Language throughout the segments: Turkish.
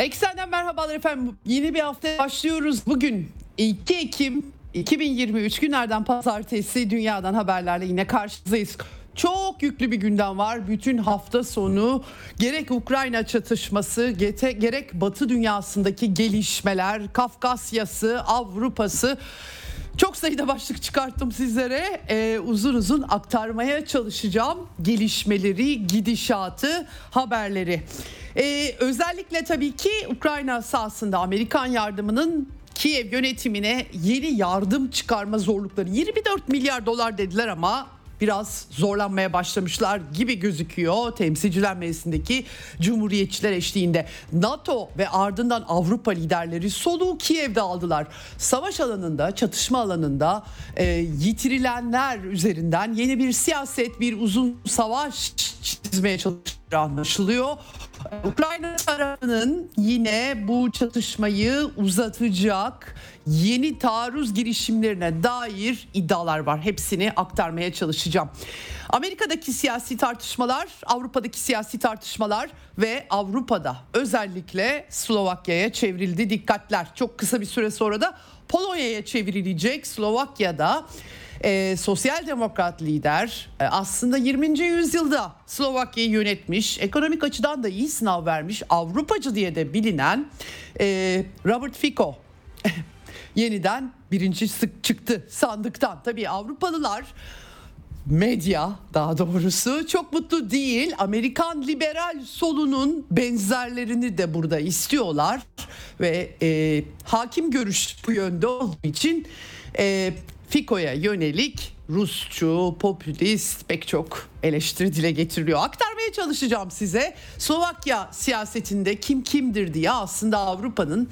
Eksenden merhabalar efendim. Yeni bir hafta başlıyoruz. Bugün 2 Ekim 2023 günlerden pazartesi dünyadan haberlerle yine karşınızdayız. Çok yüklü bir gündem var. Bütün hafta sonu gerek Ukrayna çatışması gerek Batı dünyasındaki gelişmeler, Kafkasya'sı, Avrupa'sı çok sayıda başlık çıkarttım sizlere. Ee, uzun uzun aktarmaya çalışacağım gelişmeleri, gidişatı, haberleri. Ee, özellikle tabii ki Ukrayna sahasında Amerikan yardımının Kiev yönetimine yeni yardım çıkarma zorlukları 24 milyar dolar dediler ama biraz zorlanmaya başlamışlar gibi gözüküyor temsilciler meclisindeki cumhuriyetçiler eşliğinde. NATO ve ardından Avrupa liderleri soluğu Kiev'de aldılar. Savaş alanında, çatışma alanında e, yitirilenler üzerinden yeni bir siyaset, bir uzun savaş çizmeye çalıştığı anlaşılıyor. Ukrayna tarafının yine bu çatışmayı uzatacak yeni taarruz girişimlerine dair iddialar var. Hepsini aktarmaya çalışacağım. Amerika'daki siyasi tartışmalar, Avrupa'daki siyasi tartışmalar ve Avrupa'da özellikle Slovakya'ya çevrildi dikkatler. Çok kısa bir süre sonra da Polonya'ya çevrilecek. Slovakya'da e, sosyal demokrat lider e, aslında 20. yüzyılda Slovakya'yı yönetmiş, ekonomik açıdan da iyi sınav vermiş, Avrupacı diye de bilinen e, Robert Fico yeniden birinci sık çıktı sandıktan. Tabii Avrupalılar medya daha doğrusu çok mutlu değil. Amerikan liberal solunun benzerlerini de burada istiyorlar ve e, hakim görüş bu yönde olduğu için e, Fico'ya yönelik Rusçu, popülist pek çok eleştiri dile getiriliyor. Aktarmaya çalışacağım size. Slovakya siyasetinde kim kimdir diye aslında Avrupa'nın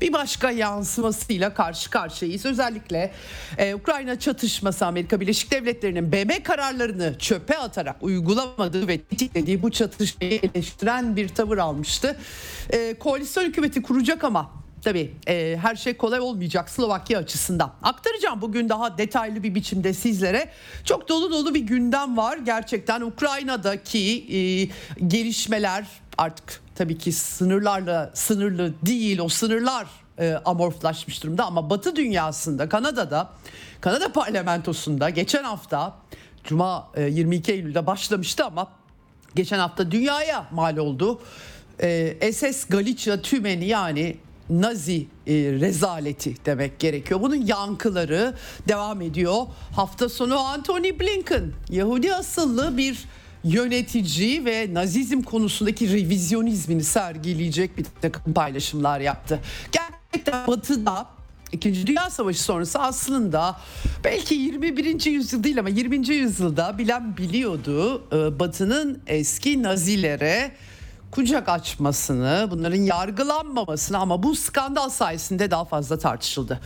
bir başka yansımasıyla karşı karşıyayız. Özellikle e, Ukrayna çatışması Amerika Birleşik Devletleri'nin BM kararlarını çöpe atarak uygulamadığı ve tetiklediği bu çatışmayı eleştiren bir tavır almıştı. E, koalisyon hükümeti kuracak ama Tabii e, her şey kolay olmayacak Slovakya açısından. Aktaracağım bugün daha detaylı bir biçimde sizlere. Çok dolu dolu bir gündem var. Gerçekten Ukrayna'daki e, gelişmeler artık tabii ki sınırlarla sınırlı değil. O sınırlar e, amorflaşmış durumda ama Batı dünyasında Kanada'da Kanada parlamentosunda geçen hafta Cuma e, 22 Eylül'de başlamıştı ama geçen hafta dünyaya mal oldu. E, SS Galicia tümeni yani Nazi e, rezaleti demek gerekiyor. Bunun yankıları devam ediyor. Hafta sonu Anthony Blinken Yahudi asıllı bir yönetici ve Nazizm konusundaki revizyonizmini sergileyecek bir takım paylaşımlar yaptı. Gerçekten Batı'da İkinci Dünya Savaşı sonrası aslında belki 21. yüzyıl değil ama 20. yüzyılda bilen biliyordu e, Batı'nın eski Nazilere kucak açmasını, bunların yargılanmamasını ama bu skandal sayesinde daha fazla tartışıldı.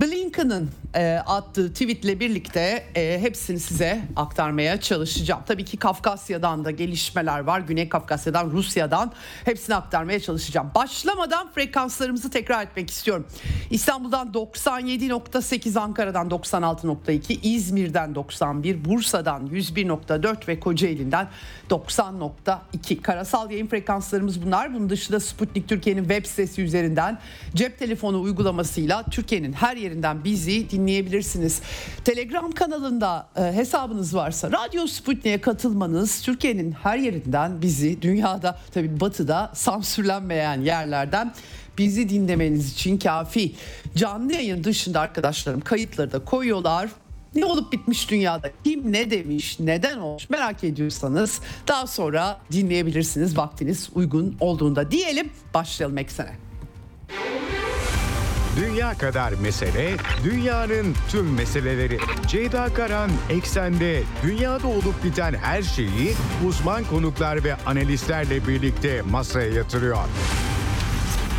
Blinken'ın e, attığı tweetle birlikte e, hepsini size aktarmaya çalışacağım. Tabii ki Kafkasya'dan da gelişmeler var. Güney Kafkasya'dan, Rusya'dan hepsini aktarmaya çalışacağım. Başlamadan frekanslarımızı tekrar etmek istiyorum. İstanbul'dan 97.8, Ankara'dan 96.2, İzmir'den 91, Bursa'dan 101.4 ve Kocaeli'nden 90.2. Karasal yayın frekanslarımız bunlar. Bunun dışında Sputnik Türkiye'nin web sitesi üzerinden cep telefonu uygulamasıyla Türkiye'nin her yerinden bizi dinleyebilirsiniz. Telegram kanalında e, hesabınız varsa Radyo Sputnik'e katılmanız Türkiye'nin her yerinden bizi dünyada tabii batıda sansürlenmeyen yerlerden bizi dinlemeniz için kafi. Canlı yayın dışında arkadaşlarım kayıtları da koyuyorlar. Ne olup bitmiş dünyada? Kim ne demiş? Neden olmuş? Merak ediyorsanız daha sonra dinleyebilirsiniz vaktiniz uygun olduğunda diyelim. Başlayalım eksene. Dünya kadar mesele, dünyanın tüm meseleleri. Ceyda Karan Eksen'de dünyada olup biten her şeyi uzman konuklar ve analistlerle birlikte masaya yatırıyor.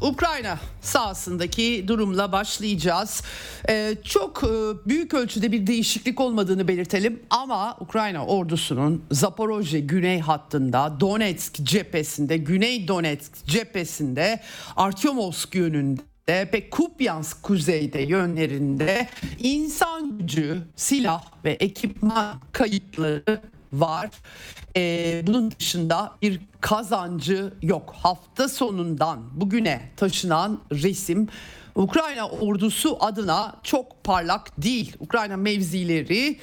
Ukrayna sahasındaki durumla başlayacağız. Ee, çok e, büyük ölçüde bir değişiklik olmadığını belirtelim ama Ukrayna ordusunun Zaporojye güney hattında, Donetsk cephesinde, Güney Donetsk cephesinde, Artyomovsk yönünde ve Kupyansk kuzeyde yönlerinde insan gücü, silah ve ekipman kayıpları var. Ee, bunun dışında bir kazancı yok. Hafta sonundan bugüne taşınan resim Ukrayna ordusu adına çok parlak değil. Ukrayna mevzileri,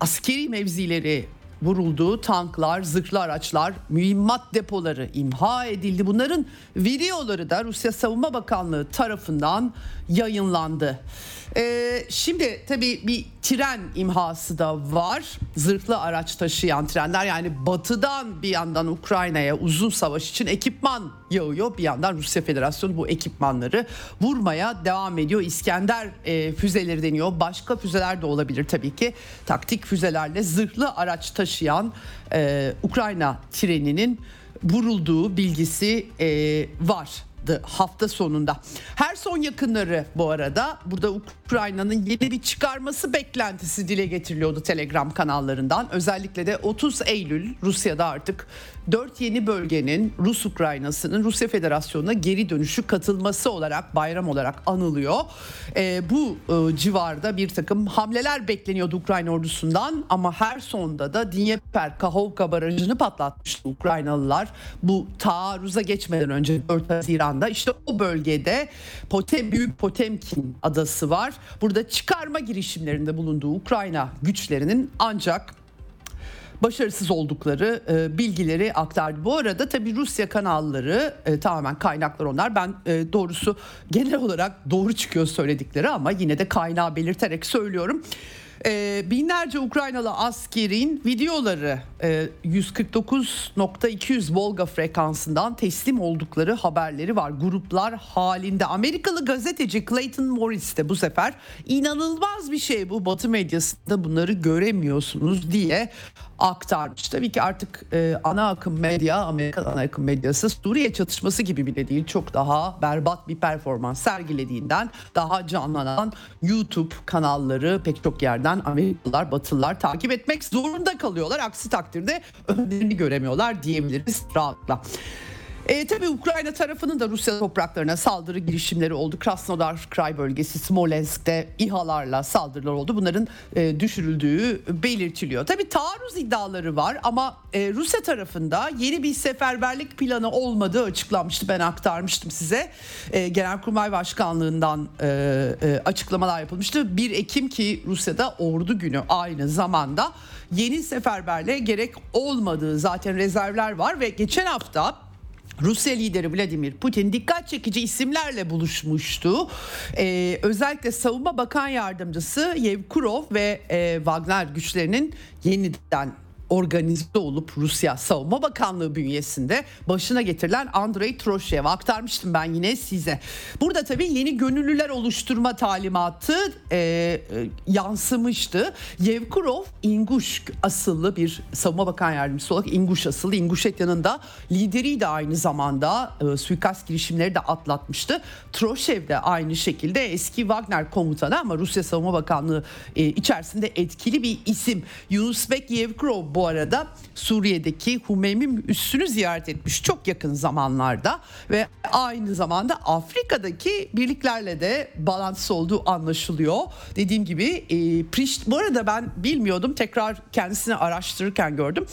askeri mevzileri vuruldu. Tanklar, zırhlı araçlar, mühimmat depoları imha edildi. Bunların videoları da Rusya Savunma Bakanlığı tarafından yayınlandı. Ee, şimdi tabii bir tren imhası da var. Zırhlı araç taşıyan trenler yani batıdan bir yandan Ukrayna'ya uzun savaş için ekipman yağıyor. Bir yandan Rusya Federasyonu bu ekipmanları vurmaya devam ediyor. İskender e, füzeleri deniyor. Başka füzeler de olabilir tabii ki. Taktik füzelerle zırhlı araç taşıyan e, Ukrayna treninin vurulduğu bilgisi e, var hafta sonunda. Her son yakınları bu arada burada Ukrayna'nın yeni bir çıkarması beklentisi dile getiriliyordu Telegram kanallarından. Özellikle de 30 Eylül Rusya'da artık 4 yeni bölgenin Rus Ukraynası'nın Rusya Federasyonu'na geri dönüşü katılması olarak bayram olarak anılıyor. E, bu e, civarda bir takım hamleler bekleniyordu Ukrayna ordusundan ama her sonda da Dnieper Kahovka barajını patlatmıştı Ukraynalılar. Bu taarruza geçmeden önce 4 Haziran'da işte o bölgede Potem, Büyük Potemkin adası var. Burada çıkarma girişimlerinde bulunduğu Ukrayna güçlerinin ancak başarısız oldukları e, bilgileri aktardı. Bu arada tabi Rusya kanalları e, tamamen kaynaklar onlar. Ben e, doğrusu genel olarak doğru çıkıyor söyledikleri ama yine de kaynağı belirterek söylüyorum. E, binlerce Ukraynalı askerin videoları e, 149.200 Volga frekansından teslim oldukları haberleri var. Gruplar halinde Amerikalı gazeteci Clayton Morris de bu sefer inanılmaz bir şey bu Batı medyasında bunları göremiyorsunuz diye aktarmış. Tabii ki artık e, ana akım medya, Amerikan ana akım medyası Suriye çatışması gibi bile değil. Çok daha berbat bir performans sergilediğinden daha canlanan YouTube kanalları pek çok yerden Amerikalılar, Batılılar takip etmek zorunda kalıyorlar. Aksi takdirde önlerini göremiyorlar diyebiliriz rahatla. E, tabii Ukrayna tarafının da Rusya topraklarına saldırı girişimleri oldu. Krasnodar Kray bölgesi Smolensk'te İHA'larla saldırılar oldu. Bunların e, düşürüldüğü belirtiliyor. Tabii taarruz iddiaları var ama e, Rusya tarafında yeni bir seferberlik planı olmadığı açıklanmıştı. Ben aktarmıştım size. E, Genelkurmay Başkanlığından e, e, açıklamalar yapılmıştı. 1 Ekim ki Rusya'da ordu günü aynı zamanda yeni seferberliğe gerek olmadığı zaten rezervler var ve geçen hafta Rusya lideri Vladimir Putin dikkat çekici isimlerle buluşmuştu. Ee, özellikle Savunma Bakan Yardımcısı Yevkurov ve e, Wagner güçlerinin yeniden organize olup Rusya Savunma Bakanlığı bünyesinde başına getirilen Andrei Troşev aktarmıştım ben yine size. Burada tabii yeni gönüllüler oluşturma talimatı e, e, yansımıştı. Yevkurov İnguş asıllı bir Savunma Bakan Yardımcısı olarak İnguş asıllı. İnguşetya'nın da lideriydi aynı zamanda e, suikast girişimleri de atlatmıştı. Troşev de aynı şekilde eski Wagner komutanı ama Rusya Savunma Bakanlığı e, içerisinde etkili bir isim. Yunusbek Yevkurov bu arada Suriye'deki Humeymi üssünü ziyaret etmiş çok yakın zamanlarda ve aynı zamanda Afrika'daki birliklerle de bağlantısı olduğu anlaşılıyor. Dediğim gibi e, Priş, bu arada ben bilmiyordum tekrar kendisini araştırırken gördüm.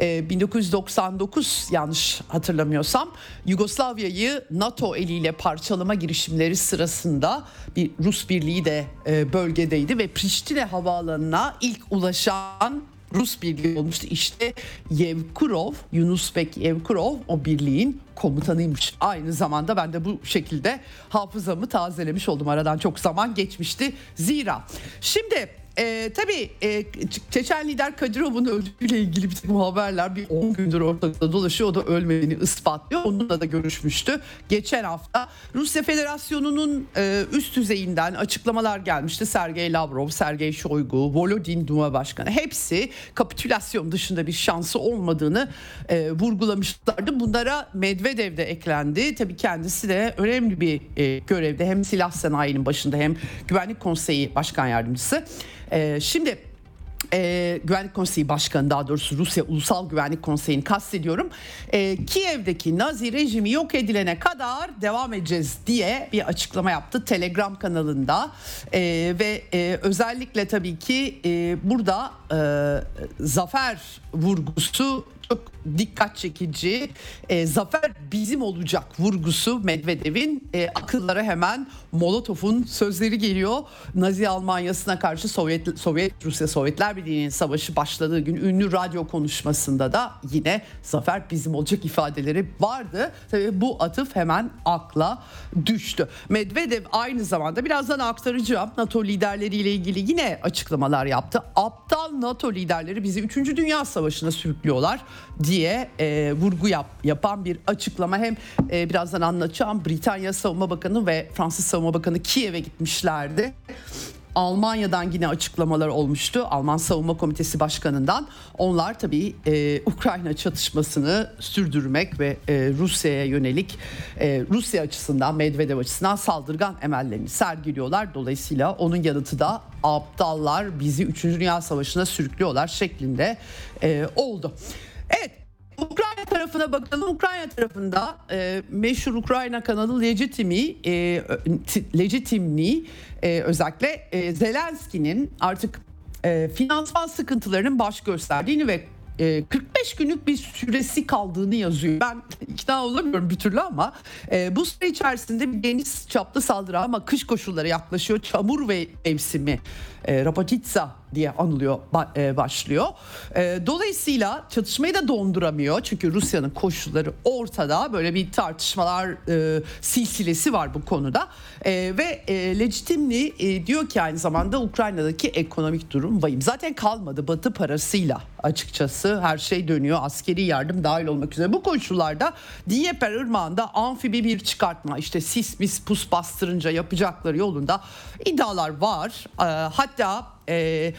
E, 1999 yanlış hatırlamıyorsam Yugoslavya'yı NATO eliyle parçalama girişimleri sırasında bir Rus birliği de e, bölgedeydi ve Priştine havaalanına ilk ulaşan Rus birliği olmuştu. İşte Yevkurov, Yunus Bek Yevkurov o birliğin komutanıymış. Aynı zamanda ben de bu şekilde hafızamı tazelemiş oldum. Aradan çok zaman geçmişti. Zira şimdi e, tabii e, Çeçen lider Kadirov'un öldüğüyle ilgili bir takım haberler bir 10 gündür ortada dolaşıyor. O da ölmediğini ispatlıyor. Onunla da görüşmüştü. Geçen hafta Rusya Federasyonu'nun e, üst düzeyinden açıklamalar gelmişti. Sergey Lavrov, Sergey Shoigu, Volodin Duma Başkanı hepsi kapitülasyon dışında bir şansı olmadığını e, vurgulamışlardı. Bunlara Medvedev de eklendi. Tabii kendisi de önemli bir e, görevde hem silah sanayinin başında hem Güvenlik Konseyi Başkan Yardımcısı. E, şimdi e, Güvenlik Konseyi Başkanı daha doğrusu Rusya Ulusal Güvenlik Konseyi'ni kastediyorum. E, Kiev'deki Nazi rejimi yok edilene kadar devam edeceğiz diye bir açıklama yaptı Telegram kanalında e, ve e, özellikle tabii ki e, burada e, zafer vurgusu çok dikkat çekici. E, zafer bizim olacak vurgusu Medvedev'in e, akıllara hemen Molotov'un sözleri geliyor. Nazi Almanya'sına karşı Sovyet Sovyet Rusya Sovyetler Birliği'nin savaşı başladığı gün ünlü radyo konuşmasında da yine zafer bizim olacak ifadeleri vardı. Tabii bu atıf hemen akla düştü. Medvedev aynı zamanda birazdan aktaracağım NATO liderleriyle ilgili yine açıklamalar yaptı. Aptal NATO liderleri bizi 3. Dünya Savaşı'na sürüklüyorlar diye e, vurgu yap, yapan bir açıklama hem e, birazdan anlatacağım Britanya Savunma Bakanı ve Fransız Savunma Bakanı Kiev'e gitmişlerdi. Almanya'dan yine açıklamalar olmuştu. Alman Savunma Komitesi Başkanı'ndan. Onlar tabii e, Ukrayna çatışmasını sürdürmek ve e, Rusya'ya yönelik e, Rusya açısından Medvedev açısından saldırgan emellerini sergiliyorlar. Dolayısıyla onun yanıtı da aptallar bizi 3. Dünya Savaşı'na sürüklüyorlar şeklinde e, oldu. Evet Ukrayna tarafına bakalım. Ukrayna tarafında e, meşhur Ukrayna kanalı Legitimi, e, Legitimni e, özellikle e, Zelenski'nin artık e, finansman sıkıntılarının baş gösterdiğini ve 45 e, günlük bir süresi kaldığını yazıyor. Ben ikna olamıyorum bir türlü ama e, bu süre içerisinde bir deniz çaplı saldırı ama kış koşulları yaklaşıyor. Çamur ve mevsimi e, Rapatitsa diye anılıyor e, başlıyor. E, dolayısıyla çatışmayı da donduramıyor. Çünkü Rusya'nın koşulları ortada. Böyle bir tartışmalar e, silsilesi var bu konuda. E, ve e, Legitimli e, diyor ki aynı zamanda Ukrayna'daki ekonomik durum vahim. Zaten kalmadı batı parasıyla açıkçası her şey dönüyor. Askeri yardım dahil olmak üzere. Bu koşullarda Dnieper Irmağı'nda amfibi bir çıkartma işte sis mis pus bastırınca yapacakları yolunda iddialar var. E, hatta e,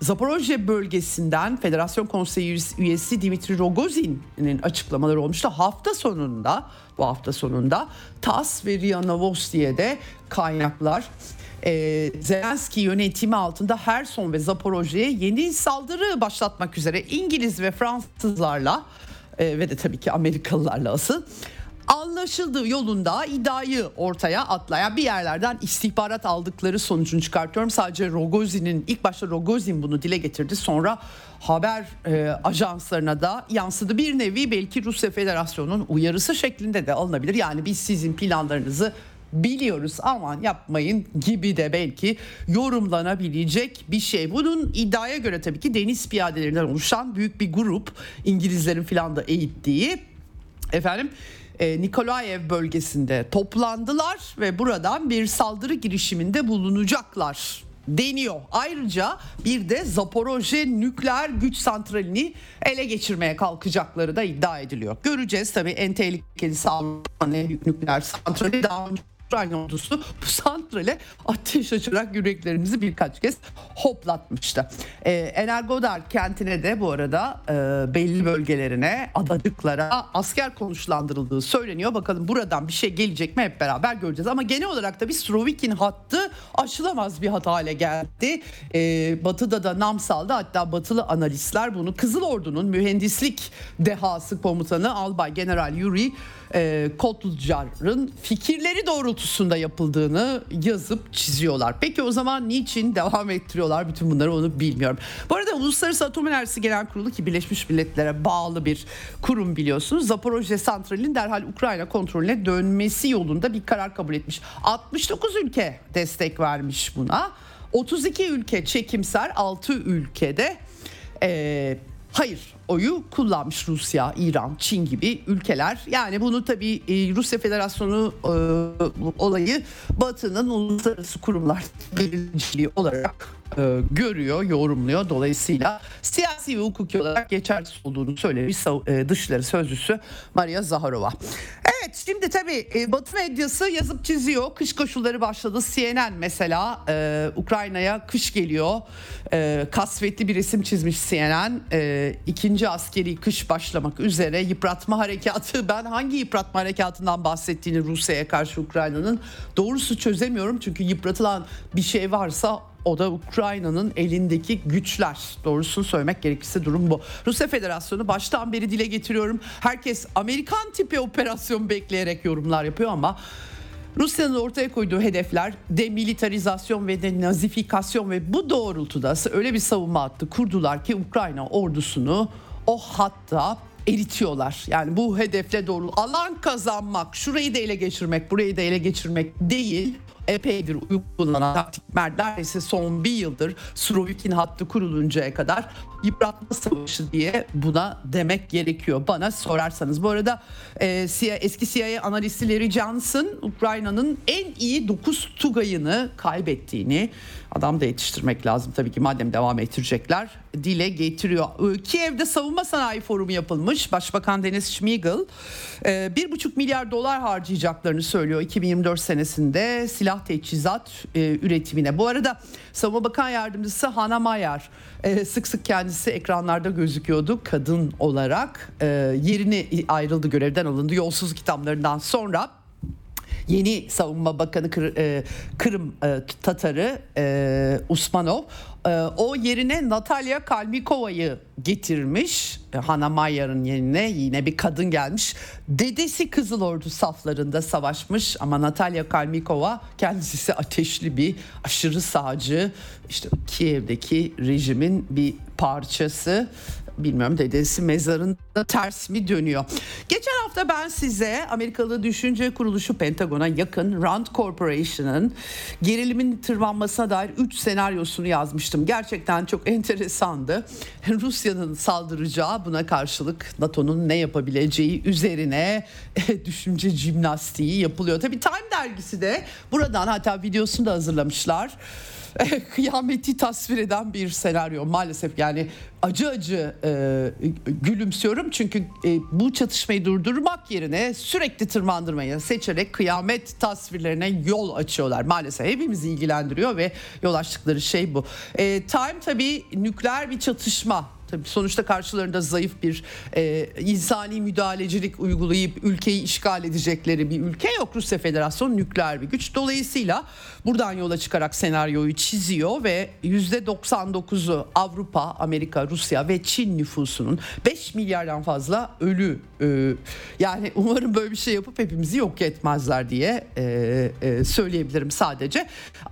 Zaporojye bölgesinden Federasyon Konseyi üyesi Dimitri Rogozin'in açıklamaları olmuştu. Hafta sonunda bu hafta sonunda TAS ve RIA Novosti'ye de kaynaklar e, Zelenski yönetimi altında Herson ve Zaporojye'ye yeni saldırı başlatmak üzere İngiliz ve Fransızlarla e, ve de tabii ki Amerikalılarla asıl anlaşıldığı yolunda iddiayı ortaya atlayan bir yerlerden istihbarat aldıkları sonucunu çıkartıyorum. Sadece Rogozin'in ilk başta Rogozin bunu dile getirdi. Sonra haber e, ajanslarına da yansıdı. Bir nevi belki Rusya Federasyonu'nun uyarısı şeklinde de alınabilir. Yani biz sizin planlarınızı biliyoruz aman yapmayın gibi de belki yorumlanabilecek bir şey. Bunun iddiaya göre tabii ki deniz piyadelerinden oluşan büyük bir grup İngilizlerin filan da eğittiği efendim e, Nikolaev bölgesinde toplandılar ve buradan bir saldırı girişiminde bulunacaklar deniyor. Ayrıca bir de Zaporojye nükleer güç santralini ele geçirmeye kalkacakları da iddia ediliyor. Göreceğiz tabii en tehlikeli sağlanan nükleer santrali daha önce Ukrayna ordusu bu santrale ateş açarak yüreklerimizi birkaç kez hoplatmıştı. E, Energodar kentine de bu arada e, belli bölgelerine, adacıklara asker konuşlandırıldığı söyleniyor. Bakalım buradan bir şey gelecek mi hep beraber göreceğiz. Ama genel olarak da bir Srovikin hattı aşılamaz bir hat hale geldi. E, batı'da da nam saldı hatta batılı analistler bunu Kızıl Ordu'nun mühendislik dehası komutanı Albay General Yuri e, Kotlucar'ın fikirleri doğrultusunda yapıldığını yazıp çiziyorlar. Peki o zaman niçin devam ettiriyorlar bütün bunları onu bilmiyorum. Bu arada Uluslararası Atom Enerjisi Genel Kurulu ki Birleşmiş Milletler'e bağlı bir kurum biliyorsunuz. Zaporojye Santrali'nin derhal Ukrayna kontrolüne dönmesi yolunda bir karar kabul etmiş. 69 ülke destek vermiş buna. 32 ülke çekimser, 6 ülkede e, hayır oyu kullanmış Rusya, İran, Çin gibi ülkeler. Yani bunu tabii e, Rusya Federasyonu e, olayı Batı'nın uluslararası kurumlar belirleyiciliği olarak e, görüyor, yorumluyor. Dolayısıyla siyasi ve hukuki olarak geçersiz olduğunu söylemiş e, Dışişleri Sözcüsü Maria Zaharova. Evet şimdi tabii e, Batı medyası yazıp çiziyor. Kış koşulları başladı. CNN mesela e, Ukrayna'ya kış geliyor. E, kasvetli bir resim çizmiş CNN. E, ikinci askeri kış başlamak üzere yıpratma harekatı. Ben hangi yıpratma harekatından bahsettiğini Rusya'ya karşı Ukrayna'nın doğrusu çözemiyorum. Çünkü yıpratılan bir şey varsa o da Ukrayna'nın elindeki güçler. Doğrusunu söylemek gerekirse durum bu. Rusya Federasyonu baştan beri dile getiriyorum. Herkes Amerikan tipi operasyon bekleyerek yorumlar yapıyor ama Rusya'nın ortaya koyduğu hedefler demilitarizasyon ve denazifikasyon ve bu doğrultuda öyle bir savunma hattı kurdular ki Ukrayna ordusunu o hatta eritiyorlar. Yani bu hedefle doğru alan kazanmak, şurayı da ele geçirmek, burayı da ele geçirmek değil epeydir uygulanan taktikler neredeyse son bir yıldır Surovikin hattı kuruluncaya kadar yıpratma savaşı diye buna demek gerekiyor bana sorarsanız. Bu arada e, eski CIA analisti Larry Johnson Ukrayna'nın en iyi 9 Tugay'ını kaybettiğini adam da yetiştirmek lazım tabii ki madem devam ettirecekler dile getiriyor. Kiev'de savunma sanayi forumu yapılmış. Başbakan Deniz Schmigel e, bir buçuk milyar dolar harcayacaklarını söylüyor 2024 senesinde silah teçhizat e, üretimine. Bu arada Savunma Bakan Yardımcısı Hana Mayer e, sık sık kendisi ekranlarda gözüküyordu kadın olarak yerini ayrıldı görevden alındı yolsuz kitablarından sonra yeni savunma bakanı Kırım Tatarı Usmanov ee, o yerine Natalya Kalmikova'yı getirmiş. Ee, Hana Mayer'ın yerine yine bir kadın gelmiş. Dedesi Kızıl Ordu saflarında savaşmış ama Natalya Kalmikova kendisi ateşli bir aşırı sağcı işte Kiev'deki rejimin bir parçası bilmiyorum dedesi mezarında ters mi dönüyor. Geçen hafta ben size Amerikalı düşünce kuruluşu Pentagon'a yakın Rand Corporation'ın gerilimin tırmanmasına dair 3 senaryosunu yazmıştım. Gerçekten çok enteresandı. Rusya'nın saldıracağı buna karşılık NATO'nun ne yapabileceği üzerine düşünce jimnastiği yapılıyor. Tabii Time dergisi de buradan hatta videosunu da hazırlamışlar. kıyameti tasvir eden bir senaryo. Maalesef yani acı acı e, gülümsüyorum. Çünkü e, bu çatışmayı durdurmak yerine sürekli tırmandırmayı seçerek kıyamet tasvirlerine yol açıyorlar. Maalesef hepimizi ilgilendiriyor ve yol açtıkları şey bu. E, Time tabii nükleer bir çatışma Tabii sonuçta karşılarında zayıf bir e, insani müdahalecilik uygulayıp ülkeyi işgal edecekleri bir ülke yok. Rusya Federasyonu nükleer bir güç. Dolayısıyla buradan yola çıkarak senaryoyu çiziyor ve %99'u Avrupa, Amerika, Rusya ve Çin nüfusunun 5 milyardan fazla ölü. E, yani umarım böyle bir şey yapıp hepimizi yok etmezler diye e, e, söyleyebilirim sadece.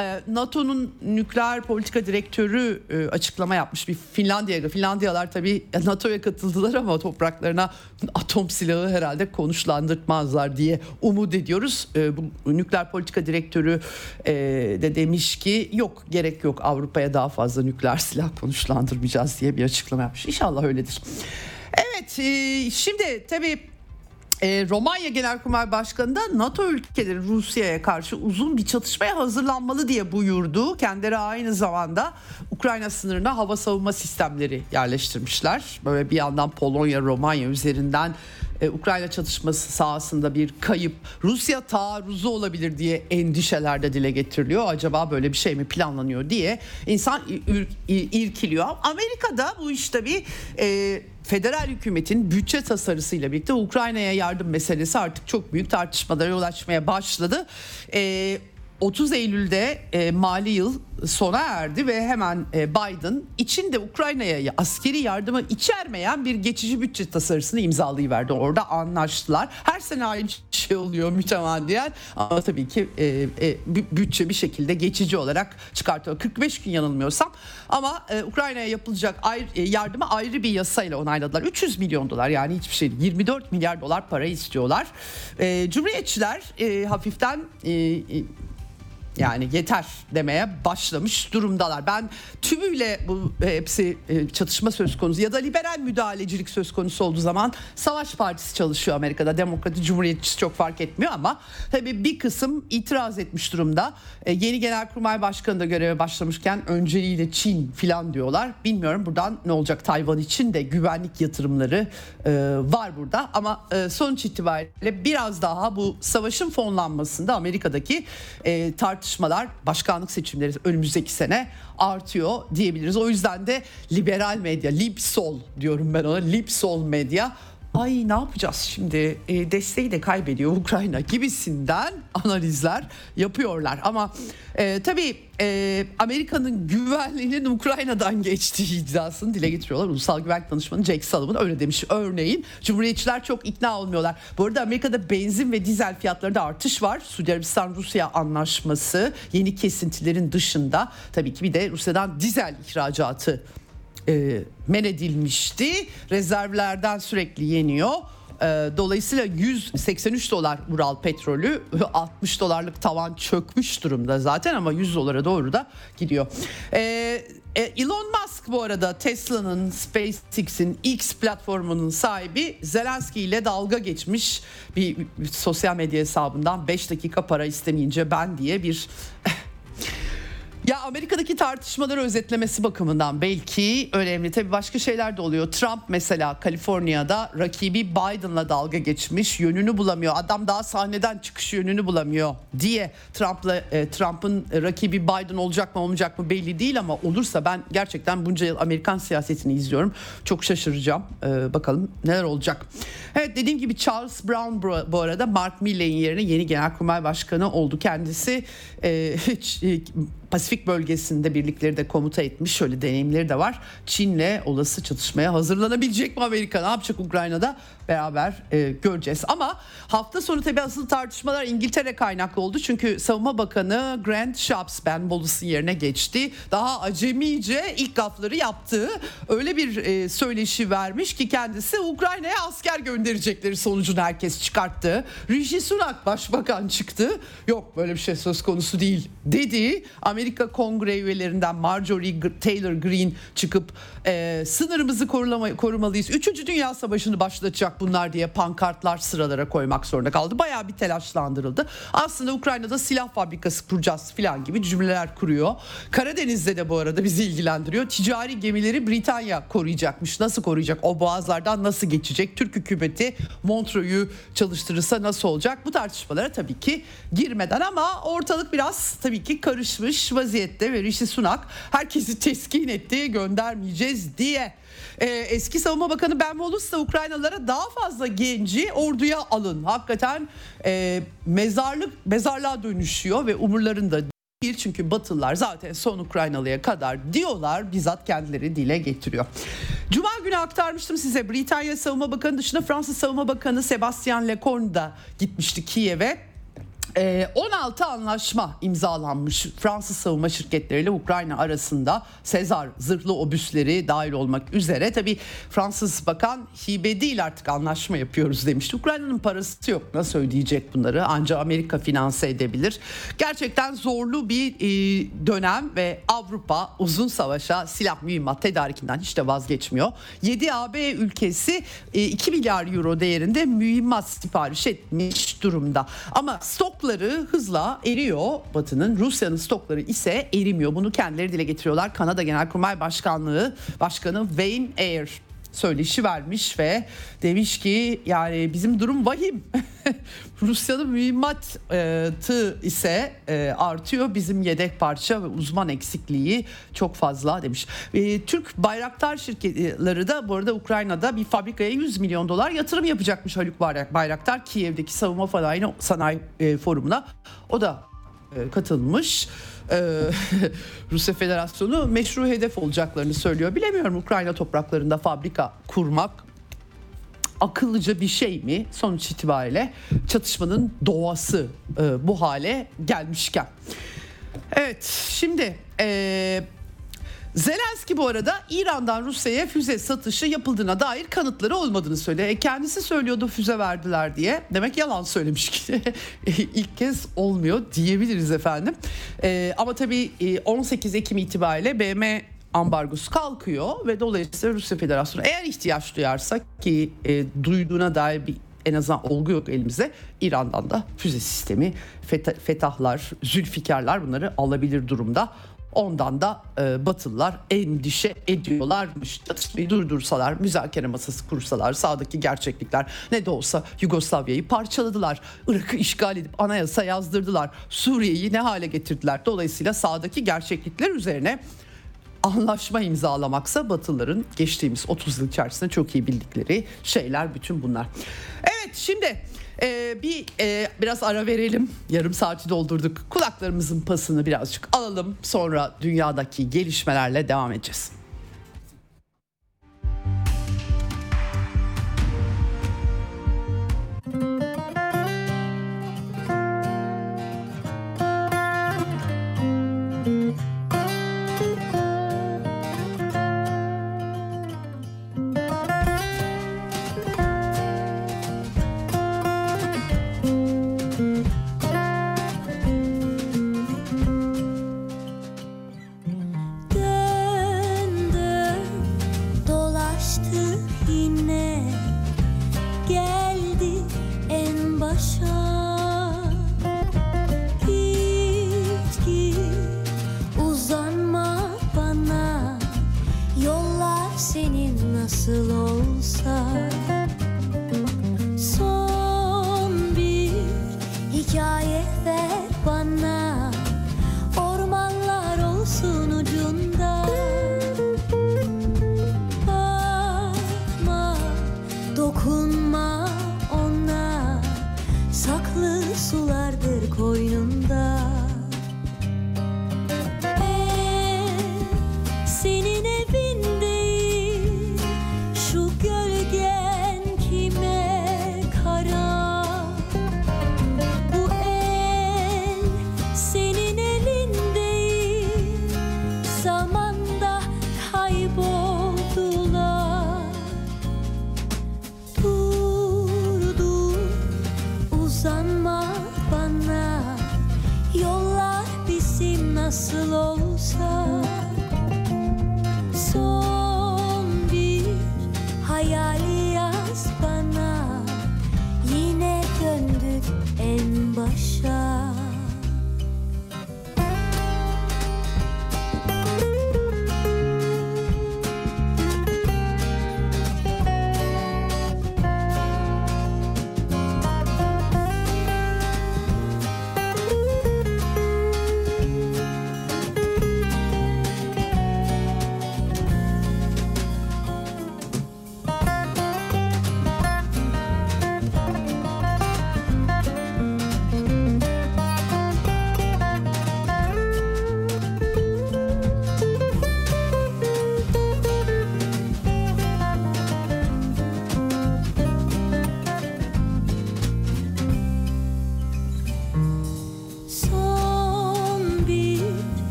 E, NATO'nun nükleer politika direktörü e, açıklama yapmış bir Finlandiya'ya. Finlandiya Finlandiyalar tabii NATO'ya katıldılar ama topraklarına atom silahı herhalde konuşlandırmazlar diye umut ediyoruz. E, bu nükleer politika direktörü e, de demiş ki yok gerek yok Avrupa'ya daha fazla nükleer silah konuşlandırmayacağız diye bir açıklama yapmış. İnşallah öyledir. Evet e, şimdi tabii e, Romanya Genelkurmay Başkanı da NATO ülkeleri Rusya'ya karşı uzun bir çatışmaya hazırlanmalı diye buyurdu. Kendileri aynı zamanda Ukrayna sınırına hava savunma sistemleri yerleştirmişler. Böyle bir yandan Polonya, Romanya üzerinden e, Ukrayna çatışması sahasında bir kayıp Rusya taarruzu olabilir diye endişeler de dile getiriliyor. Acaba böyle bir şey mi planlanıyor diye insan ir, ir, irkiliyor. Amerika'da bu işte bir e, federal hükümetin bütçe tasarısıyla birlikte Ukrayna'ya yardım meselesi artık çok büyük tartışmalara yol açmaya başladı. E, 30 Eylül'de e, mali yıl sona erdi ve hemen e, Biden içinde Ukrayna'ya askeri yardımı içermeyen bir geçici bütçe tasarısını imzalayıverdi. Orada anlaştılar. Her sene aynı şey oluyor mütemadiyen ama tabii ki e, e, bütçe bir şekilde geçici olarak çıkartıyor. 45 gün yanılmıyorsam ama e, Ukrayna'ya yapılacak ayrı, e, yardımı ayrı bir yasayla onayladılar. 300 milyon dolar yani hiçbir şey 24 milyar dolar para istiyorlar. E, Cumhuriyetçiler e, hafiften e, Yani yeter demeye başlamış durumdalar. Ben tümüyle bu hepsi e, çatışma söz konusu ya da liberal müdahalecilik söz konusu olduğu zaman Savaş Partisi çalışıyor Amerika'da. Demokrat Cumhuriyetçisi çok fark etmiyor ama tabii bir kısım itiraz etmiş durumda. E, yeni Genelkurmay Başkanı da göreve başlamışken önceliğiyle Çin filan diyorlar. Bilmiyorum buradan ne olacak Tayvan için de güvenlik yatırımları e, var burada ama sonuç itibariyle biraz daha bu savaşın fonlanmasında Amerika'daki tartışmalar tartışmalar başkanlık seçimleri önümüzdeki sene artıyor diyebiliriz. O yüzden de liberal medya, lip-sol diyorum ben ona, lip-sol medya ay ne yapacağız şimdi e, desteği de kaybediyor Ukrayna gibisinden analizler yapıyorlar. Ama e, tabii e, Amerika'nın güvenliğinin Ukrayna'dan geçtiği iddiasını dile getiriyorlar. Ulusal Güvenlik Danışmanı Jake Sullivan öyle demiş. Örneğin Cumhuriyetçiler çok ikna olmuyorlar. Bu arada Amerika'da benzin ve dizel fiyatlarında artış var. Suudi Arabistan-Rusya anlaşması yeni kesintilerin dışında tabii ki bir de Rusya'dan dizel ihracatı e, men edilmişti. Rezervlerden sürekli yeniyor. E, dolayısıyla 183 dolar Ural petrolü 60 dolarlık tavan çökmüş durumda zaten ama 100 dolara doğru da gidiyor. E, e, Elon Musk bu arada Tesla'nın, SpaceX'in X platformunun sahibi Zelenski ile dalga geçmiş bir sosyal medya hesabından 5 dakika para istemeyince ben diye bir Ya Amerika'daki tartışmaları özetlemesi bakımından belki önemli. Tabii başka şeyler de oluyor. Trump mesela Kaliforniya'da rakibi Biden'la dalga geçmiş. Yönünü bulamıyor. Adam daha sahneden çıkış yönünü bulamıyor diye Trump'la e, Trump'ın rakibi Biden olacak mı olmayacak mı belli değil ama olursa ben gerçekten bunca yıl Amerikan siyasetini izliyorum. Çok şaşıracağım. Ee, bakalım neler olacak. Evet dediğim gibi Charles Brown bu arada Mark Milley'in yerine yeni Genelkurmay Başkanı oldu. Kendisi e, hiç, e, Pasifik bölgesinde birlikleri de komuta etmiş. Şöyle deneyimleri de var. Çin'le olası çatışmaya hazırlanabilecek mi Amerika? Ne yapacak Ukrayna'da? Beraber e, göreceğiz. Ama hafta sonu tabii asıl tartışmalar İngiltere kaynaklı oldu. Çünkü Savunma Bakanı Grant Shapps Ben Wallace'ın yerine geçti. Daha acemice ilk gafları yaptı. Öyle bir e, söyleşi vermiş ki kendisi Ukrayna'ya asker gönderecekleri sonucunu herkes çıkarttı. Rishi Sunak başbakan çıktı. Yok böyle bir şey söz konusu değil dedi. Amerika kongre üyelerinden Marjorie Taylor Greene çıkıp e, sınırımızı korulama, korumalıyız. Üçüncü Dünya Savaşı'nı başlatacak bunlar diye pankartlar sıralara koymak zorunda kaldı. Bayağı bir telaşlandırıldı. Aslında Ukrayna'da silah fabrikası kuracağız falan gibi cümleler kuruyor. Karadeniz'de de bu arada bizi ilgilendiriyor. Ticari gemileri Britanya koruyacakmış. Nasıl koruyacak? O boğazlardan nasıl geçecek? Türk hükümeti Montreux'u çalıştırırsa nasıl olacak? Bu tartışmalara tabii ki girmeden ama ortalık biraz tabii ki karışmış vaziyette ve Rishi Sunak herkesi teskin etti göndermeyeceğiz diye. Ee, eski savunma bakanı Ben Wallace da Ukraynalılara daha fazla genci orduya alın. Hakikaten e, mezarlık mezarlığa dönüşüyor ve umurlarında değil çünkü Batılılar zaten son Ukraynalıya kadar diyorlar bizzat kendileri dile getiriyor. Cuma günü aktarmıştım size Britanya Savunma Bakanı dışında Fransız Savunma Bakanı Sebastian Lecornu da gitmişti Kiev'e 16 ee, anlaşma imzalanmış Fransız savunma şirketleriyle Ukrayna arasında Sezar zırhlı obüsleri dahil olmak üzere. Tabi Fransız bakan hibe değil artık anlaşma yapıyoruz demişti. Ukrayna'nın parası yok nasıl ödeyecek bunları ancak Amerika finanse edebilir. Gerçekten zorlu bir e, dönem ve Avrupa uzun savaşa silah mühimmat tedarikinden hiç de vazgeçmiyor. 7 AB ülkesi 2 e, milyar euro değerinde mühimmat sipariş etmiş durumda. Ama stok stokları hızla eriyor Batı'nın. Rusya'nın stokları ise erimiyor. Bunu kendileri dile getiriyorlar. Kanada Genelkurmay Başkanlığı Başkanı Wayne Eyre söyleşi vermiş ve demiş ki yani bizim durum vahim. Rusya'nın mühimmatı ise e, artıyor. Bizim yedek parça ve uzman eksikliği çok fazla demiş. E, Türk Bayraktar şirketleri de bu arada Ukrayna'da bir fabrikaya 100 milyon dolar yatırım yapacakmış Haluk Bayraktar. Kiev'deki savunma sanayi, sanayi e, forumuna. O da katılmış e, Rusya Federasyonu meşru hedef olacaklarını söylüyor. Bilemiyorum Ukrayna topraklarında fabrika kurmak akıllıca bir şey mi sonuç itibariyle çatışmanın doğası e, bu hale gelmişken. Evet şimdi e, Zelenski bu arada İran'dan Rusya'ya füze satışı yapıldığına dair kanıtları olmadığını söyledi. E kendisi söylüyordu füze verdiler diye. Demek yalan söylemiş ki ilk kez olmuyor diyebiliriz efendim. E, ama tabii 18 e, Ekim itibariyle BM ambargosu kalkıyor ve dolayısıyla Rusya Federasyonu eğer ihtiyaç duyarsa ki e, duyduğuna dair bir en azından olgu yok elimize. İran'dan da füze sistemi, fetahlar, zülfikarlar bunları alabilir durumda. Ondan da e, Batılılar endişe ediyorlarmış. Çatışmayı durdursalar, müzakere masası kursalar, sağdaki gerçeklikler ne de olsa Yugoslavya'yı parçaladılar. Irak'ı işgal edip anayasa yazdırdılar. Suriye'yi ne hale getirdiler. Dolayısıyla sağdaki gerçeklikler üzerine anlaşma imzalamaksa Batılıların geçtiğimiz 30 yıl içerisinde çok iyi bildikleri şeyler bütün bunlar. Evet şimdi ee, bir e, biraz ara verelim. Yarım saati doldurduk. Kulaklarımızın pasını birazcık alalım. Sonra dünyadaki gelişmelerle devam edeceğiz. alone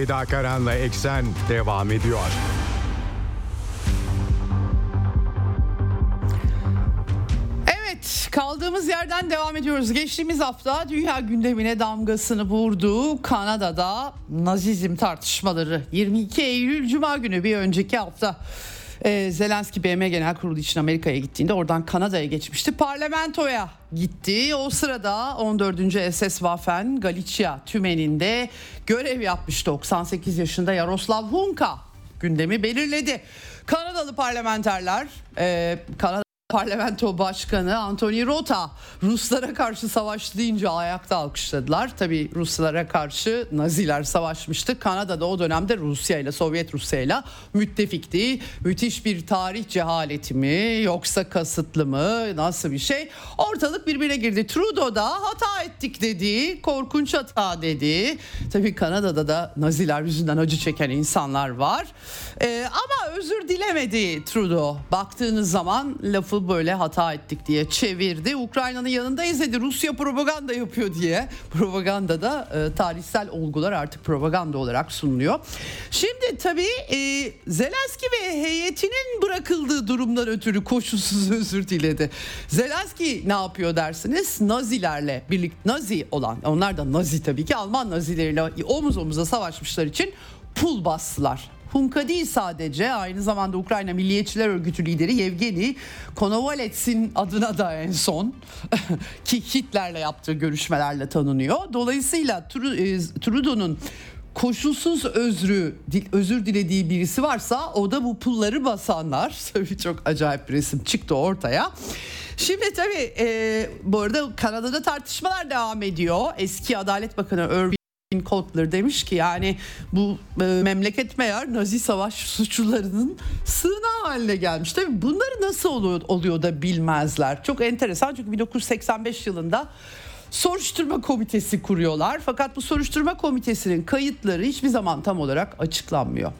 Ceyda Karan'la Eksen devam ediyor. Evet kaldığımız yerden devam ediyoruz. Geçtiğimiz hafta dünya gündemine damgasını vurdu. Kanada'da Nazizm tartışmaları 22 Eylül Cuma günü bir önceki hafta. Ee, Zelenski BM Genel Kurulu için Amerika'ya gittiğinde oradan Kanada'ya geçmişti. Parlamentoya gitti. O sırada 14. SS Waffen Galicia tümeninde görev yapmış 98 yaşında Yaroslav Hunka gündemi belirledi. Kanadalı parlamenterler e, Kanada Parlamento Başkanı Anthony Rota Ruslara karşı savaştı deyince ayakta alkışladılar. Tabi Ruslara karşı Naziler savaşmıştı. Kanada da o dönemde Rusya ile Sovyet Rusya ile müttefikti. Müthiş bir tarih cehaleti mi yoksa kasıtlı mı nasıl bir şey? Ortalık birbirine girdi. Trudeau da hata ettik dedi. Korkunç hata dedi. Tabi Kanada'da da Naziler yüzünden acı çeken insanlar var. Ee, ama özür dilemedi Trudeau. Baktığınız zaman lafı böyle hata ettik diye çevirdi. Ukrayna'nın yanındayız dedi. Rusya propaganda yapıyor diye. Propaganda da e, tarihsel olgular artık propaganda olarak sunuluyor. Şimdi tabii e, Zelenski ve heyetinin bırakıldığı durumdan ötürü koşulsuz özür diledi. Zelenski ne yapıyor dersiniz? Nazilerle birlikte Nazi olan onlar da Nazi tabii ki Alman Nazileriyle omuz omuza savaşmışlar için pul bastılar. Hunka değil sadece aynı zamanda Ukrayna Milliyetçiler Örgütü lideri Yevgeni Konovalets'in adına da en son ki Hitler'le yaptığı görüşmelerle tanınıyor. Dolayısıyla e, Trudeau'nun koşulsuz özrü özür dilediği birisi varsa o da bu pulları basanlar. Tabii çok acayip bir resim çıktı ortaya. Şimdi tabii e, bu arada Kanada'da tartışmalar devam ediyor. Eski Adalet Bakanı Irving Kotler demiş ki yani bu e, memleket meğer Nazi savaş suçlularının sığınağı haline gelmiş. Tabii bunları nasıl oluyor, oluyor da bilmezler. Çok enteresan çünkü 1985 yılında soruşturma komitesi kuruyorlar. Fakat bu soruşturma komitesinin kayıtları hiçbir zaman tam olarak açıklanmıyor.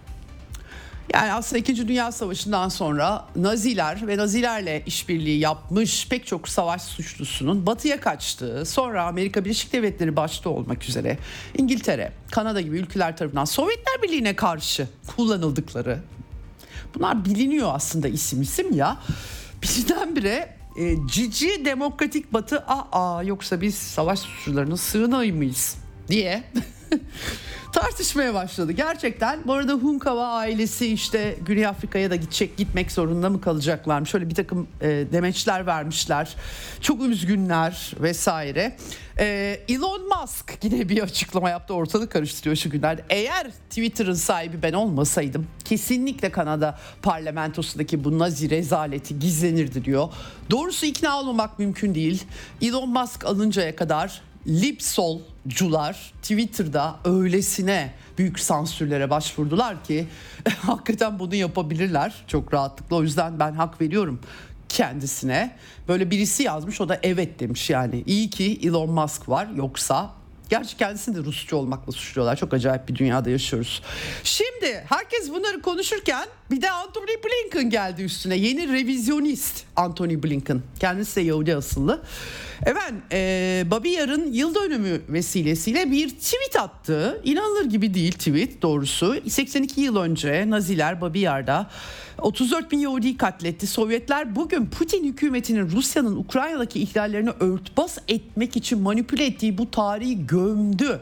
Yani aslında 2. Dünya Savaşı'ndan sonra Naziler ve Nazilerle işbirliği yapmış pek çok savaş suçlusunun batıya kaçtığı, sonra Amerika Birleşik Devletleri başta olmak üzere İngiltere, Kanada gibi ülkeler tarafından Sovyetler Birliği'ne karşı kullanıldıkları bunlar biliniyor aslında isim isim ya. Birdenbire e, cici demokratik batı aa yoksa biz savaş suçlularının sığınağı mıyız diye tartışmaya başladı. Gerçekten bu arada Hunkava ailesi işte Güney Afrika'ya da gidecek gitmek zorunda mı kalacaklar? Şöyle bir takım e, demeçler vermişler. Çok üzgünler vesaire. E, Elon Musk yine bir açıklama yaptı ortalık karıştırıyor şu günlerde. Eğer Twitter'ın sahibi ben olmasaydım kesinlikle Kanada parlamentosundaki bu nazi rezaleti gizlenirdi diyor. Doğrusu ikna olmamak mümkün değil. Elon Musk alıncaya kadar Lipsolcular Twitter'da öylesine büyük sansürlere başvurdular ki hakikaten bunu yapabilirler çok rahatlıkla. O yüzden ben hak veriyorum kendisine. Böyle birisi yazmış o da evet demiş yani. İyi ki Elon Musk var yoksa Gerçi kendisini de Rusçu olmakla suçluyorlar. Çok acayip bir dünyada yaşıyoruz. Şimdi herkes bunları konuşurken bir de Anthony Blinken geldi üstüne. Yeni revizyonist Anthony Blinken. Kendisi de Yahudi asıllı. Efendim e, Bobby Yar'ın yıl dönümü vesilesiyle bir tweet attı. İnanılır gibi değil tweet doğrusu. 82 yıl önce Naziler Bobby Yar'da 34 bin Yahudi katletti. Sovyetler bugün Putin hükümetinin Rusya'nın Ukrayna'daki ihlallerini örtbas etmek için manipüle ettiği bu tarihi gömdü.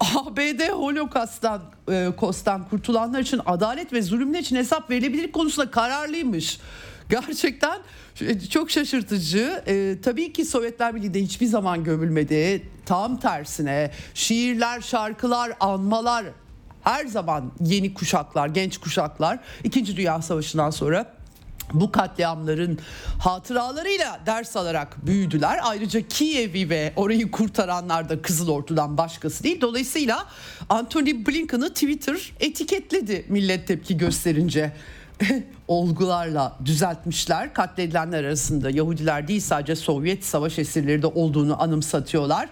ABD Holocaust'tan e, Kostan kurtulanlar için adalet ve zulümler için hesap verilebilir konusunda kararlıymış. Gerçekten çok şaşırtıcı. E, tabii ki Sovyetler Birliği'de hiçbir zaman gömülmedi. Tam tersine şiirler, şarkılar, anmalar her zaman yeni kuşaklar, genç kuşaklar 2. Dünya Savaşı'ndan sonra bu katliamların hatıralarıyla ders alarak büyüdüler. Ayrıca Kiev'i ve orayı kurtaranlar da Kızıl Ordu'dan başkası değil. Dolayısıyla Anthony Blinken'ı Twitter etiketledi millet tepki gösterince. olgularla düzeltmişler. Katledilenler arasında Yahudiler değil sadece Sovyet savaş esirleri de olduğunu anımsatıyorlar.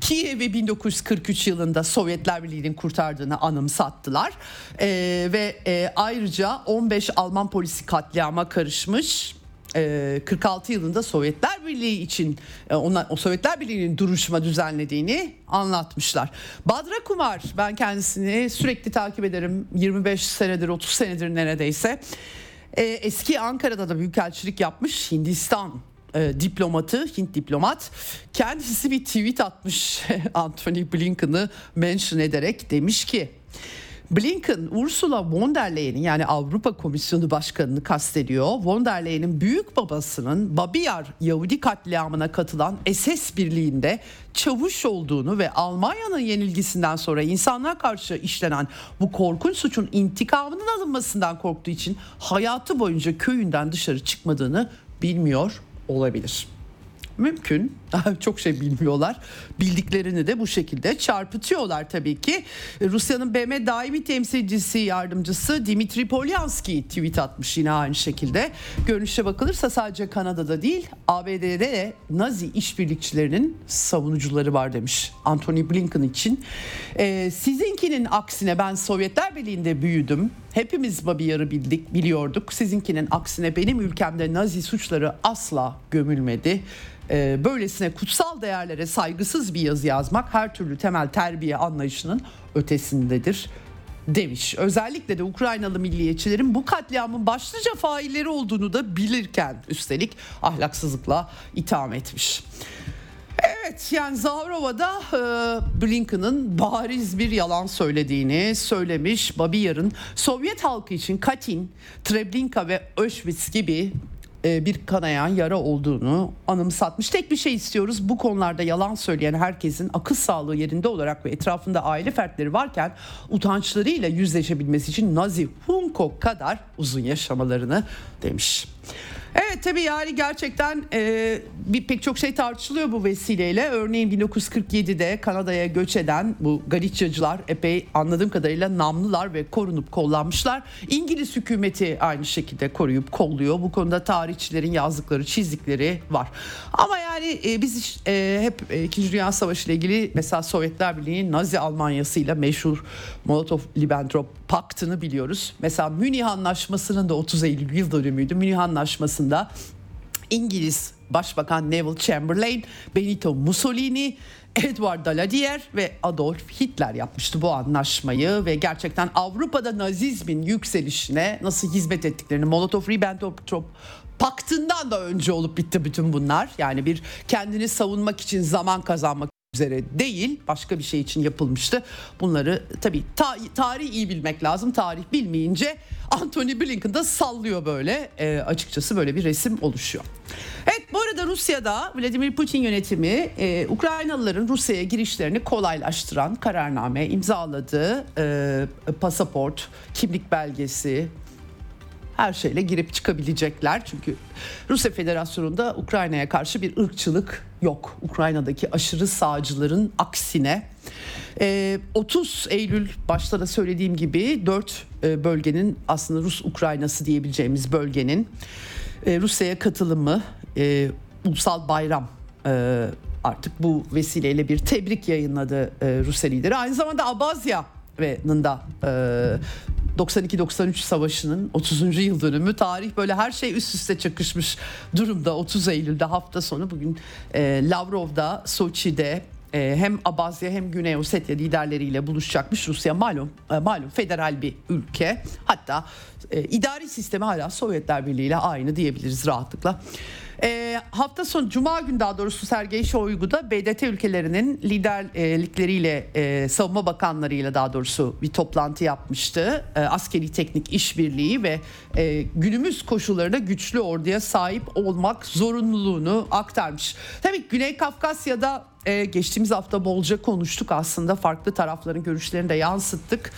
Kiev'i 1943 yılında Sovyetler Birliği'nin kurtardığını anımsattılar. Ee, ve e, ayrıca 15 Alman polisi katliama karışmış 46 yılında Sovyetler Birliği için ona, o Sovyetler Birliği'nin duruşma düzenlediğini anlatmışlar. Badra Kumar ben kendisini sürekli takip ederim 25 senedir 30 senedir neredeyse. Eski Ankara'da da büyükelçilik yapmış Hindistan e, diplomatı, Hint diplomat kendisi bir tweet atmış Anthony Blinken'ı mention ederek demiş ki Blinken Ursula von der Leyen'in yani Avrupa Komisyonu Başkanı'nı kastediyor. Von der Leyen'in büyük babasının Babiyar Yahudi katliamına katılan SS birliğinde çavuş olduğunu ve Almanya'nın yenilgisinden sonra insanlar karşı işlenen bu korkunç suçun intikamının alınmasından korktuğu için hayatı boyunca köyünden dışarı çıkmadığını bilmiyor olabilir. Mümkün. Çok şey bilmiyorlar. Bildiklerini de bu şekilde çarpıtıyorlar tabii ki. Rusya'nın BM daimi temsilcisi yardımcısı Dimitri Polyanski tweet atmış yine aynı şekilde. Görünüşe bakılırsa sadece Kanada'da değil ABD'de de Nazi işbirlikçilerinin savunucuları var demiş Anthony Blinken için. Ee, sizinkinin aksine ben Sovyetler Birliği'nde büyüdüm. Hepimiz Babiyar'ı bildik, biliyorduk. Sizinkinin aksine benim ülkemde Nazi suçları asla gömülmedi. Ee, böylesine kutsal değerlere saygısız bir yazı yazmak her türlü temel terbiye anlayışının ötesindedir demiş. Özellikle de Ukraynalı milliyetçilerin bu katliamın başlıca failleri olduğunu da bilirken üstelik ahlaksızlıkla itham etmiş. Evet yani Zavrova'da e, Blinken'ın bariz bir yalan söylediğini söylemiş. Babiyar'ın Sovyet halkı için Katyn, Treblinka ve Auschwitz gibi e, bir kanayan yara olduğunu anımsatmış. Tek bir şey istiyoruz bu konularda yalan söyleyen herkesin akıl sağlığı yerinde olarak ve etrafında aile fertleri varken utançlarıyla yüzleşebilmesi için Nazi Hunko kadar uzun yaşamalarını demiş. Evet tabii yani gerçekten e, bir pek çok şey tartışılıyor bu vesileyle. Örneğin 1947'de Kanada'ya göç eden bu Galiciacılar epey anladığım kadarıyla namlılar ve korunup kollanmışlar. İngiliz hükümeti aynı şekilde koruyup kolluyor. Bu konuda tarihçilerin yazdıkları, çizdikleri var. Ama yani e, biz e, hep e, İkinci Dünya Savaşı ile ilgili mesela Sovyetler Birliği Nazi Almanyası ile meşhur Molotov-Ribbentrop paktını biliyoruz. Mesela Münih Anlaşması'nın da 30 Eylül yıl dönümüydü. Münih Anlaşması'nda İngiliz Başbakan Neville Chamberlain, Benito Mussolini, Edward Daladier ve Adolf Hitler yapmıştı bu anlaşmayı ve gerçekten Avrupa'da Nazizmin yükselişine nasıl hizmet ettiklerini Molotov-Ribbentrop paktından da önce olup bitti bütün bunlar. Yani bir kendini savunmak için zaman kazanmak üzere değil başka bir şey için yapılmıştı. Bunları tabii ta, tarih iyi bilmek lazım. Tarih bilmeyince Anthony Blinken da sallıyor böyle. E, açıkçası böyle bir resim oluşuyor. Evet bu arada Rusya'da Vladimir Putin yönetimi e, Ukraynalıların Rusya'ya girişlerini kolaylaştıran kararname imzaladı. E, pasaport, kimlik belgesi, her şeyle girip çıkabilecekler. Çünkü Rusya Federasyonu'nda Ukrayna'ya karşı bir ırkçılık yok. Ukrayna'daki aşırı sağcıların aksine. 30 ee, Eylül başta da söylediğim gibi 4 e, bölgenin aslında Rus Ukraynası diyebileceğimiz bölgenin e, Rusya'ya katılımı e, ulusal bayram artık bu vesileyle bir tebrik yayınladı Rusya lideri. Aynı zamanda Abazya'nın da 92-93 savaşının 30. yıl dönümü tarih böyle her şey üst üste çakışmış durumda 30 Eylül'de hafta sonu bugün e, Lavrov'da Soçi'de e, hem Abazya hem Güney Ossetya liderleriyle buluşacakmış Rusya malum e, malum federal bir ülke hatta e, idari sistemi hala Sovyetler Birliği ile aynı diyebiliriz rahatlıkla. E, hafta sonu Cuma günü daha doğrusu Sergey Shoigu BDT ülkelerinin liderlikleriyle e, savunma bakanlarıyla daha doğrusu bir toplantı yapmıştı. E, askeri teknik işbirliği ve e, günümüz koşullarında güçlü orduya sahip olmak zorunluluğunu aktarmış. Tabii Güney Kafkasya'da ee, geçtiğimiz hafta bolca konuştuk aslında farklı tarafların görüşlerini de yansıttık.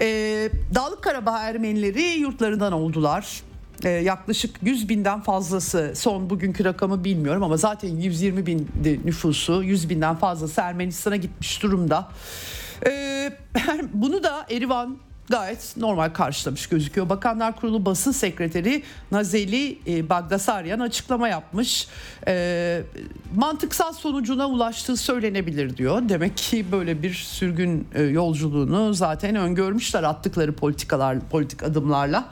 Ee, Dağlık Karabağ Ermenileri yurtlarından oldular e, yaklaşık 100 binden fazlası son bugünkü rakamı bilmiyorum ama zaten 120 bin nüfusu 100 binden fazlası Ermenistan'a gitmiş durumda. E, bunu da Erivan gayet normal karşılamış gözüküyor. Bakanlar Kurulu basın sekreteri Nazeli e, Bagdasaryan açıklama yapmış. E, mantıksal sonucuna ulaştığı söylenebilir diyor. Demek ki böyle bir sürgün e, yolculuğunu zaten öngörmüşler attıkları politikalar, politik adımlarla.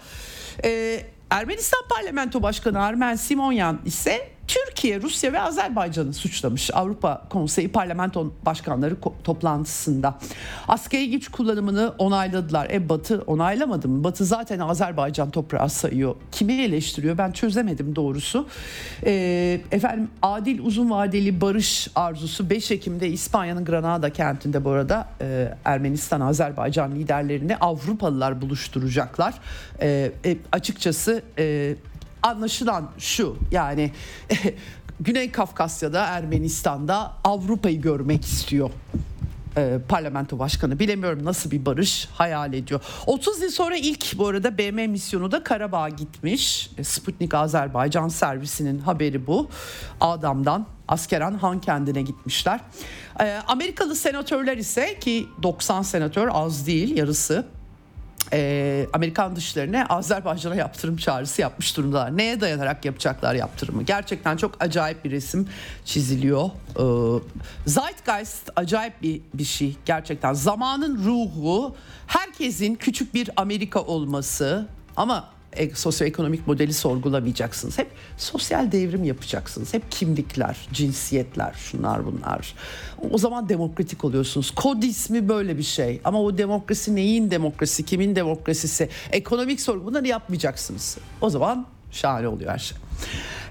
E, Ermenistan Parlamento Başkanı Armen Simonyan ise Türkiye, Rusya ve Azerbaycan'ı suçlamış Avrupa Konseyi Parlamento Başkanları toplantısında. Askeri güç kullanımını onayladılar. E Batı onaylamadı mı? Batı zaten Azerbaycan toprağı sayıyor. Kimi eleştiriyor? Ben çözemedim doğrusu. E, efendim adil uzun vadeli barış arzusu 5 Ekim'de İspanya'nın Granada kentinde bu arada e, Ermenistan Azerbaycan liderlerini Avrupalılar buluşturacaklar. E, e, açıkçası e, anlaşılan şu yani Güney Kafkasya'da Ermenistan'da Avrupa'yı görmek istiyor e, parlamento başkanı bilemiyorum nasıl bir barış hayal ediyor. 30 yıl sonra ilk bu arada BM misyonu da Karabağ'a gitmiş. E, Sputnik Azerbaycan servisinin haberi bu. Adam'dan Askeran Han kendine gitmişler. E, Amerikalı senatörler ise ki 90 senatör az değil yarısı e, Amerikan dışlarına Azerbaycan'a yaptırım çağrısı yapmış durumdalar. Neye dayanarak yapacaklar yaptırımı? Gerçekten çok acayip bir resim çiziliyor. E, Zeitgeist acayip bir, bir şey gerçekten. Zamanın ruhu, herkesin küçük bir Amerika olması ama e, sosyoekonomik modeli sorgulamayacaksınız. Hep sosyal devrim yapacaksınız. Hep kimlikler, cinsiyetler, şunlar bunlar. O zaman demokratik oluyorsunuz. Kod ismi böyle bir şey. Ama o demokrasi neyin demokrasi, kimin demokrasisi? Ekonomik sorgu bunları yapmayacaksınız. O zaman şahane oluyor her şey.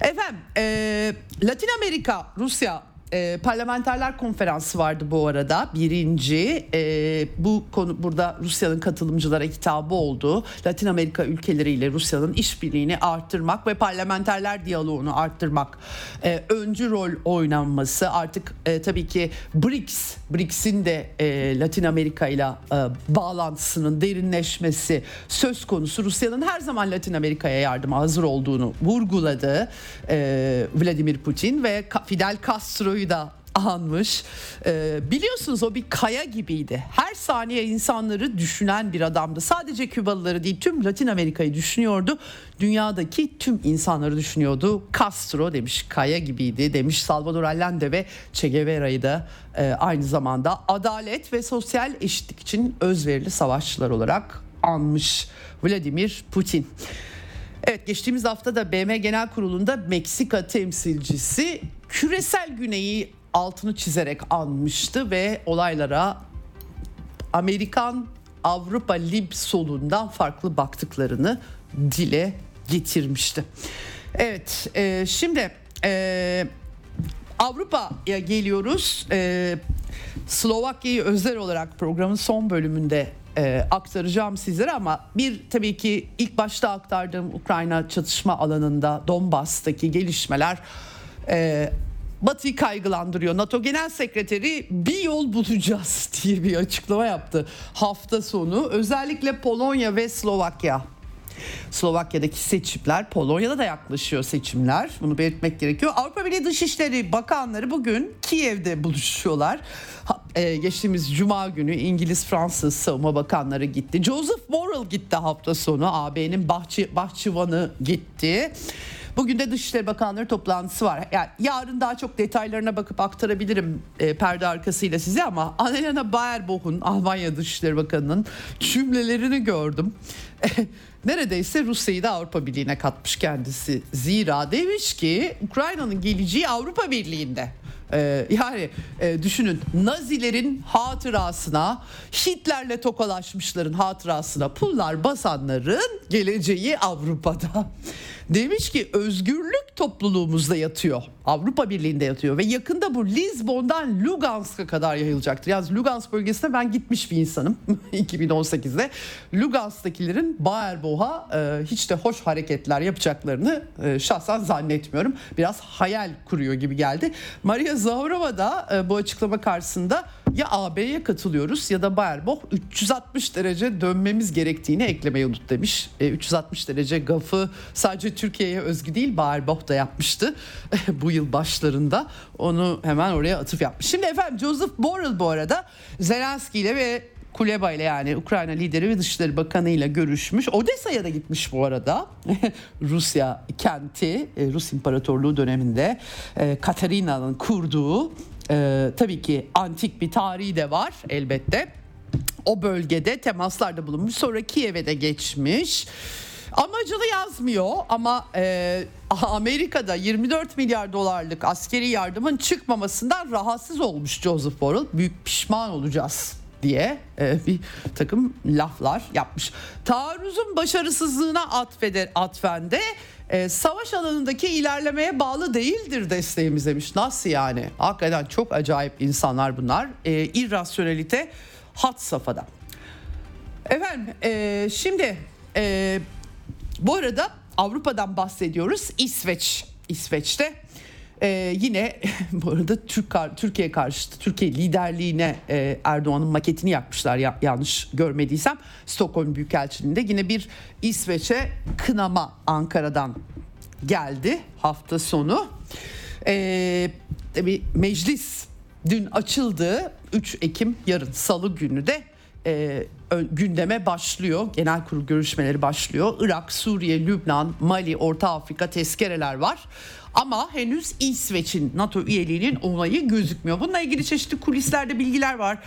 Efendim, e, Latin Amerika, Rusya e, parlamenterler konferansı vardı bu arada. Birinci e, bu konu burada Rusya'nın katılımcılara hitabı oldu. Latin Amerika ülkeleriyle Rusya'nın işbirliğini arttırmak ve parlamenterler diyaloğunu arttırmak e, öncü rol oynanması. Artık e, tabii ki BRICS BRICS'in de e, Latin Amerika ile e, bağlantısının derinleşmesi söz konusu. Rusya'nın her zaman Latin Amerika'ya yardıma hazır olduğunu vurguladı e, Vladimir Putin ve Fidel Castro Castro'yu da anmış. Ee, biliyorsunuz o bir kaya gibiydi. Her saniye insanları düşünen bir adamdı. Sadece Kübalıları değil tüm Latin Amerika'yı düşünüyordu. Dünyadaki tüm insanları düşünüyordu. Castro demiş kaya gibiydi demiş Salvador Allende ve Che Guevara'yı da e, aynı zamanda adalet ve sosyal eşitlik için özverili savaşçılar olarak anmış Vladimir Putin. Evet geçtiğimiz hafta da BM Genel Kurulu'nda Meksika temsilcisi küresel güneyi altını çizerek anmıştı ve olaylara Amerikan Avrupa Lib solundan farklı baktıklarını dile getirmişti. Evet e, şimdi e, Avrupa'ya geliyoruz. E, Slovakya'yı özel olarak programın son bölümünde e, aktaracağım sizlere ama bir tabii ki ilk başta aktardığım Ukrayna çatışma alanında Donbas'taki gelişmeler e, Batı'yı kaygılandırıyor. NATO Genel Sekreteri bir yol bulacağız diye bir açıklama yaptı hafta sonu. Özellikle Polonya ve Slovakya Slovakya'daki seçimler, Polonya'da da yaklaşıyor seçimler. Bunu belirtmek gerekiyor. Avrupa Birliği Dışişleri Bakanları bugün Kiev'de buluşuyorlar. E, geçtiğimiz Cuma günü İngiliz, Fransız savunma bakanları gitti. Joseph Borrell gitti hafta sonu. AB'nin bahçı, bahçıvanı gitti. Bugün de Dışişleri Bakanları toplantısı var. Yani yarın daha çok detaylarına bakıp aktarabilirim e, perde arkasıyla size ama Annalena Baerbock'un Almanya Dışişleri Bakanı'nın cümlelerini gördüm. Neredeyse Rusya'yı da Avrupa Birliği'ne katmış kendisi. Zira demiş ki Ukrayna'nın geleceği Avrupa Birliği'nde. Ee, yani e, düşünün Nazilerin hatırasına Hitler'le tokalaşmışların hatırasına pullar basanların geleceği Avrupa'da. Demiş ki özgürlük topluluğumuzda yatıyor. Avrupa Birliği'nde yatıyor ve yakında bu Lizbon'dan Lugansk'a kadar yayılacaktır. Yalnız Lugansk bölgesine ben gitmiş bir insanım 2018'de. Lugansk'takilerin Baerboha e, hiç de hoş hareketler yapacaklarını e, şahsen zannetmiyorum. Biraz hayal kuruyor gibi geldi. Maria Zaharova da e, bu açıklama karşısında ya AB'ye katılıyoruz ya da Baerbock 360 derece dönmemiz gerektiğini eklemeyi unut demiş. E, 360 derece gafı sadece Türkiye'ye özgü değil Baerbock da yapmıştı bu yıl başlarında. Onu hemen oraya atıf yapmış. Şimdi efendim Joseph Borrell bu arada Zelenski ile ve Kuleba ile yani Ukrayna lideri ve Dışişleri Bakanı ile görüşmüş. Odessa'ya da gitmiş bu arada. Rusya kenti, e, Rus İmparatorluğu döneminde e, Katarina'nın kurduğu e, tabii ki antik bir tarihi de var elbette. O bölgede temaslarda bulunmuş. Sonra Kiev'e de geçmiş. Amacını yazmıyor ama e, Amerika'da 24 milyar dolarlık askeri yardımın çıkmamasından rahatsız olmuş Joseph Borrell. Büyük pişman olacağız diye e, bir takım laflar yapmış. Taarruzun başarısızlığına atfeder, atfen de e, savaş alanındaki ilerlemeye bağlı değildir desteğimiz demiş. Nasıl yani? Hakikaten çok acayip insanlar bunlar. E, irrasyonelite hat safhada. Efendim e, şimdi e, bu arada Avrupa'dan bahsediyoruz. İsveç, İsveç'te ee, yine bu arada Türk Türkiye karşı Türkiye liderliğine e, Erdoğan'ın maketini yapmışlar ya, yanlış görmediysem Stockholm Büyükelçiliğinde yine bir İsveç'e kınama Ankara'dan geldi hafta sonu. Ee, tabii meclis dün açıldı 3 Ekim yarın Salı günü de e, gündeme başlıyor. Genel kurul görüşmeleri başlıyor. Irak, Suriye, Lübnan, Mali, Orta Afrika tezkereler var. Ama henüz İsveç'in NATO üyeliğinin onayı gözükmüyor. Bununla ilgili çeşitli kulislerde bilgiler var.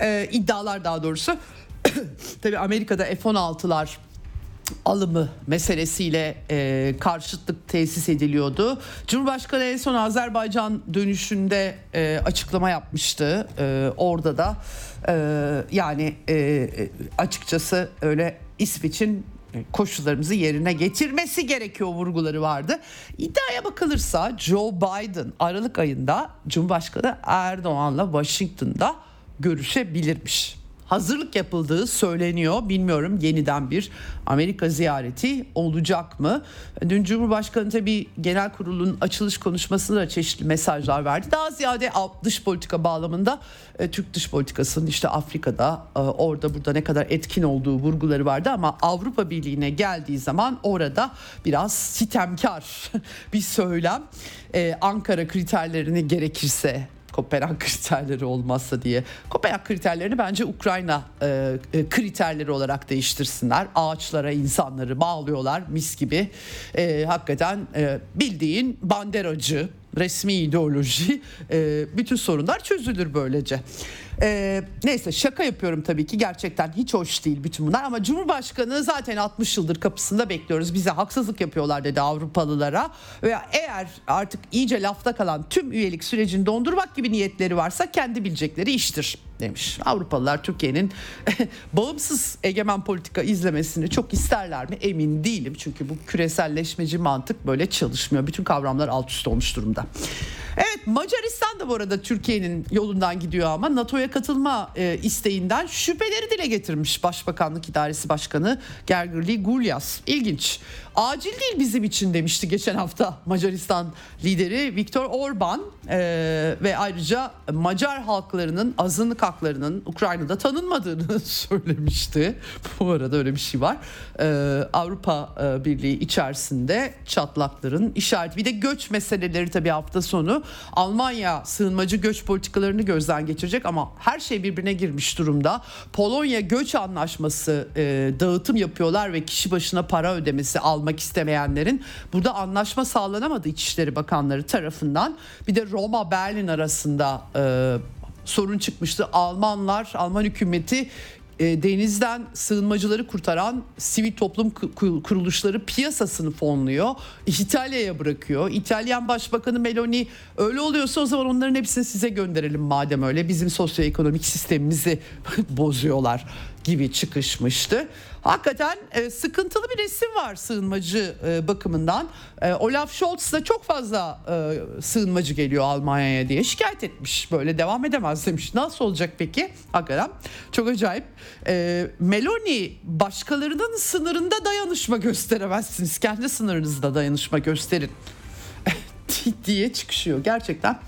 Ee, iddialar daha doğrusu. Tabii Amerika'da F-16'lar alımı meselesiyle e, karşıtlık tesis ediliyordu. Cumhurbaşkanı en son Azerbaycan dönüşünde e, açıklama yapmıştı. E, orada da e, yani e, açıkçası öyle İsveç'in koşullarımızı yerine getirmesi gerekiyor vurguları vardı. İddiaya bakılırsa Joe Biden Aralık ayında Cumhurbaşkanı Erdoğan'la Washington'da görüşebilirmiş hazırlık yapıldığı söyleniyor. Bilmiyorum yeniden bir Amerika ziyareti olacak mı? Dün Cumhurbaşkanı tabii genel kurulun açılış konuşmasında da çeşitli mesajlar verdi. Daha ziyade dış politika bağlamında e, Türk dış politikasının işte Afrika'da e, orada burada ne kadar etkin olduğu vurguları vardı ama Avrupa Birliği'ne geldiği zaman orada biraz sitemkar bir söylem. E, Ankara kriterlerini gerekirse Kopenhag kriterleri olmazsa diye. Kopenhag kriterlerini bence Ukrayna e, e, kriterleri olarak değiştirsinler. Ağaçlara insanları bağlıyorlar mis gibi. E, hakikaten e, bildiğin banderacı resmi ideoloji e, bütün sorunlar çözülür böylece. E, neyse şaka yapıyorum tabii ki gerçekten hiç hoş değil bütün bunlar ama Cumhurbaşkanı zaten 60 yıldır kapısında bekliyoruz bize haksızlık yapıyorlar dedi Avrupalılara ve eğer artık iyice lafta kalan tüm üyelik sürecini dondurmak gibi niyetleri varsa kendi bilecekleri iştir demiş. Avrupalılar Türkiye'nin bağımsız egemen politika izlemesini çok isterler mi emin değilim. Çünkü bu küreselleşmeci mantık böyle çalışmıyor. Bütün kavramlar alt üst olmuş durumda. Evet Macaristan da bu arada Türkiye'nin yolundan gidiyor ama NATO'ya katılma e, isteğinden şüpheleri dile getirmiş Başbakanlık İdaresi Başkanı Gergerli Gulyas. İlginç. Acil değil bizim için demişti geçen hafta Macaristan lideri Viktor Orban e, ve ayrıca Macar halklarının azınlık haklarının Ukrayna'da tanınmadığını söylemişti. Bu arada öyle bir şey var. E, Avrupa e, Birliği içerisinde çatlakların işareti. Bir de göç meseleleri tabii hafta sonu Almanya sığınmacı göç politikalarını gözden geçirecek ama her şey birbirine girmiş durumda. Polonya göç anlaşması e, dağıtım yapıyorlar ve kişi başına para ödemesi almak istemeyenlerin burada anlaşma sağlanamadı İçişleri Bakanları tarafından. Bir de Roma Berlin arasında e, sorun çıkmıştı. Almanlar, Alman hükümeti e, denizden sığınmacıları kurtaran sivil toplum kuruluşları piyasasını fonluyor. İtalya'ya bırakıyor. İtalyan Başbakanı Meloni öyle oluyorsa o zaman onların hepsini size gönderelim madem öyle. Bizim sosyoekonomik sistemimizi bozuyorlar gibi çıkışmıştı. Hakikaten e, sıkıntılı bir resim var sığınmacı e, bakımından. E, Olaf Scholz da çok fazla e, sığınmacı geliyor Almanya'ya diye şikayet etmiş. Böyle devam edemez demiş. Nasıl olacak peki? Hakikaten çok acayip. E, Meloni başkalarının sınırında dayanışma gösteremezsiniz. Kendi sınırınızda dayanışma gösterin diye çıkışıyor gerçekten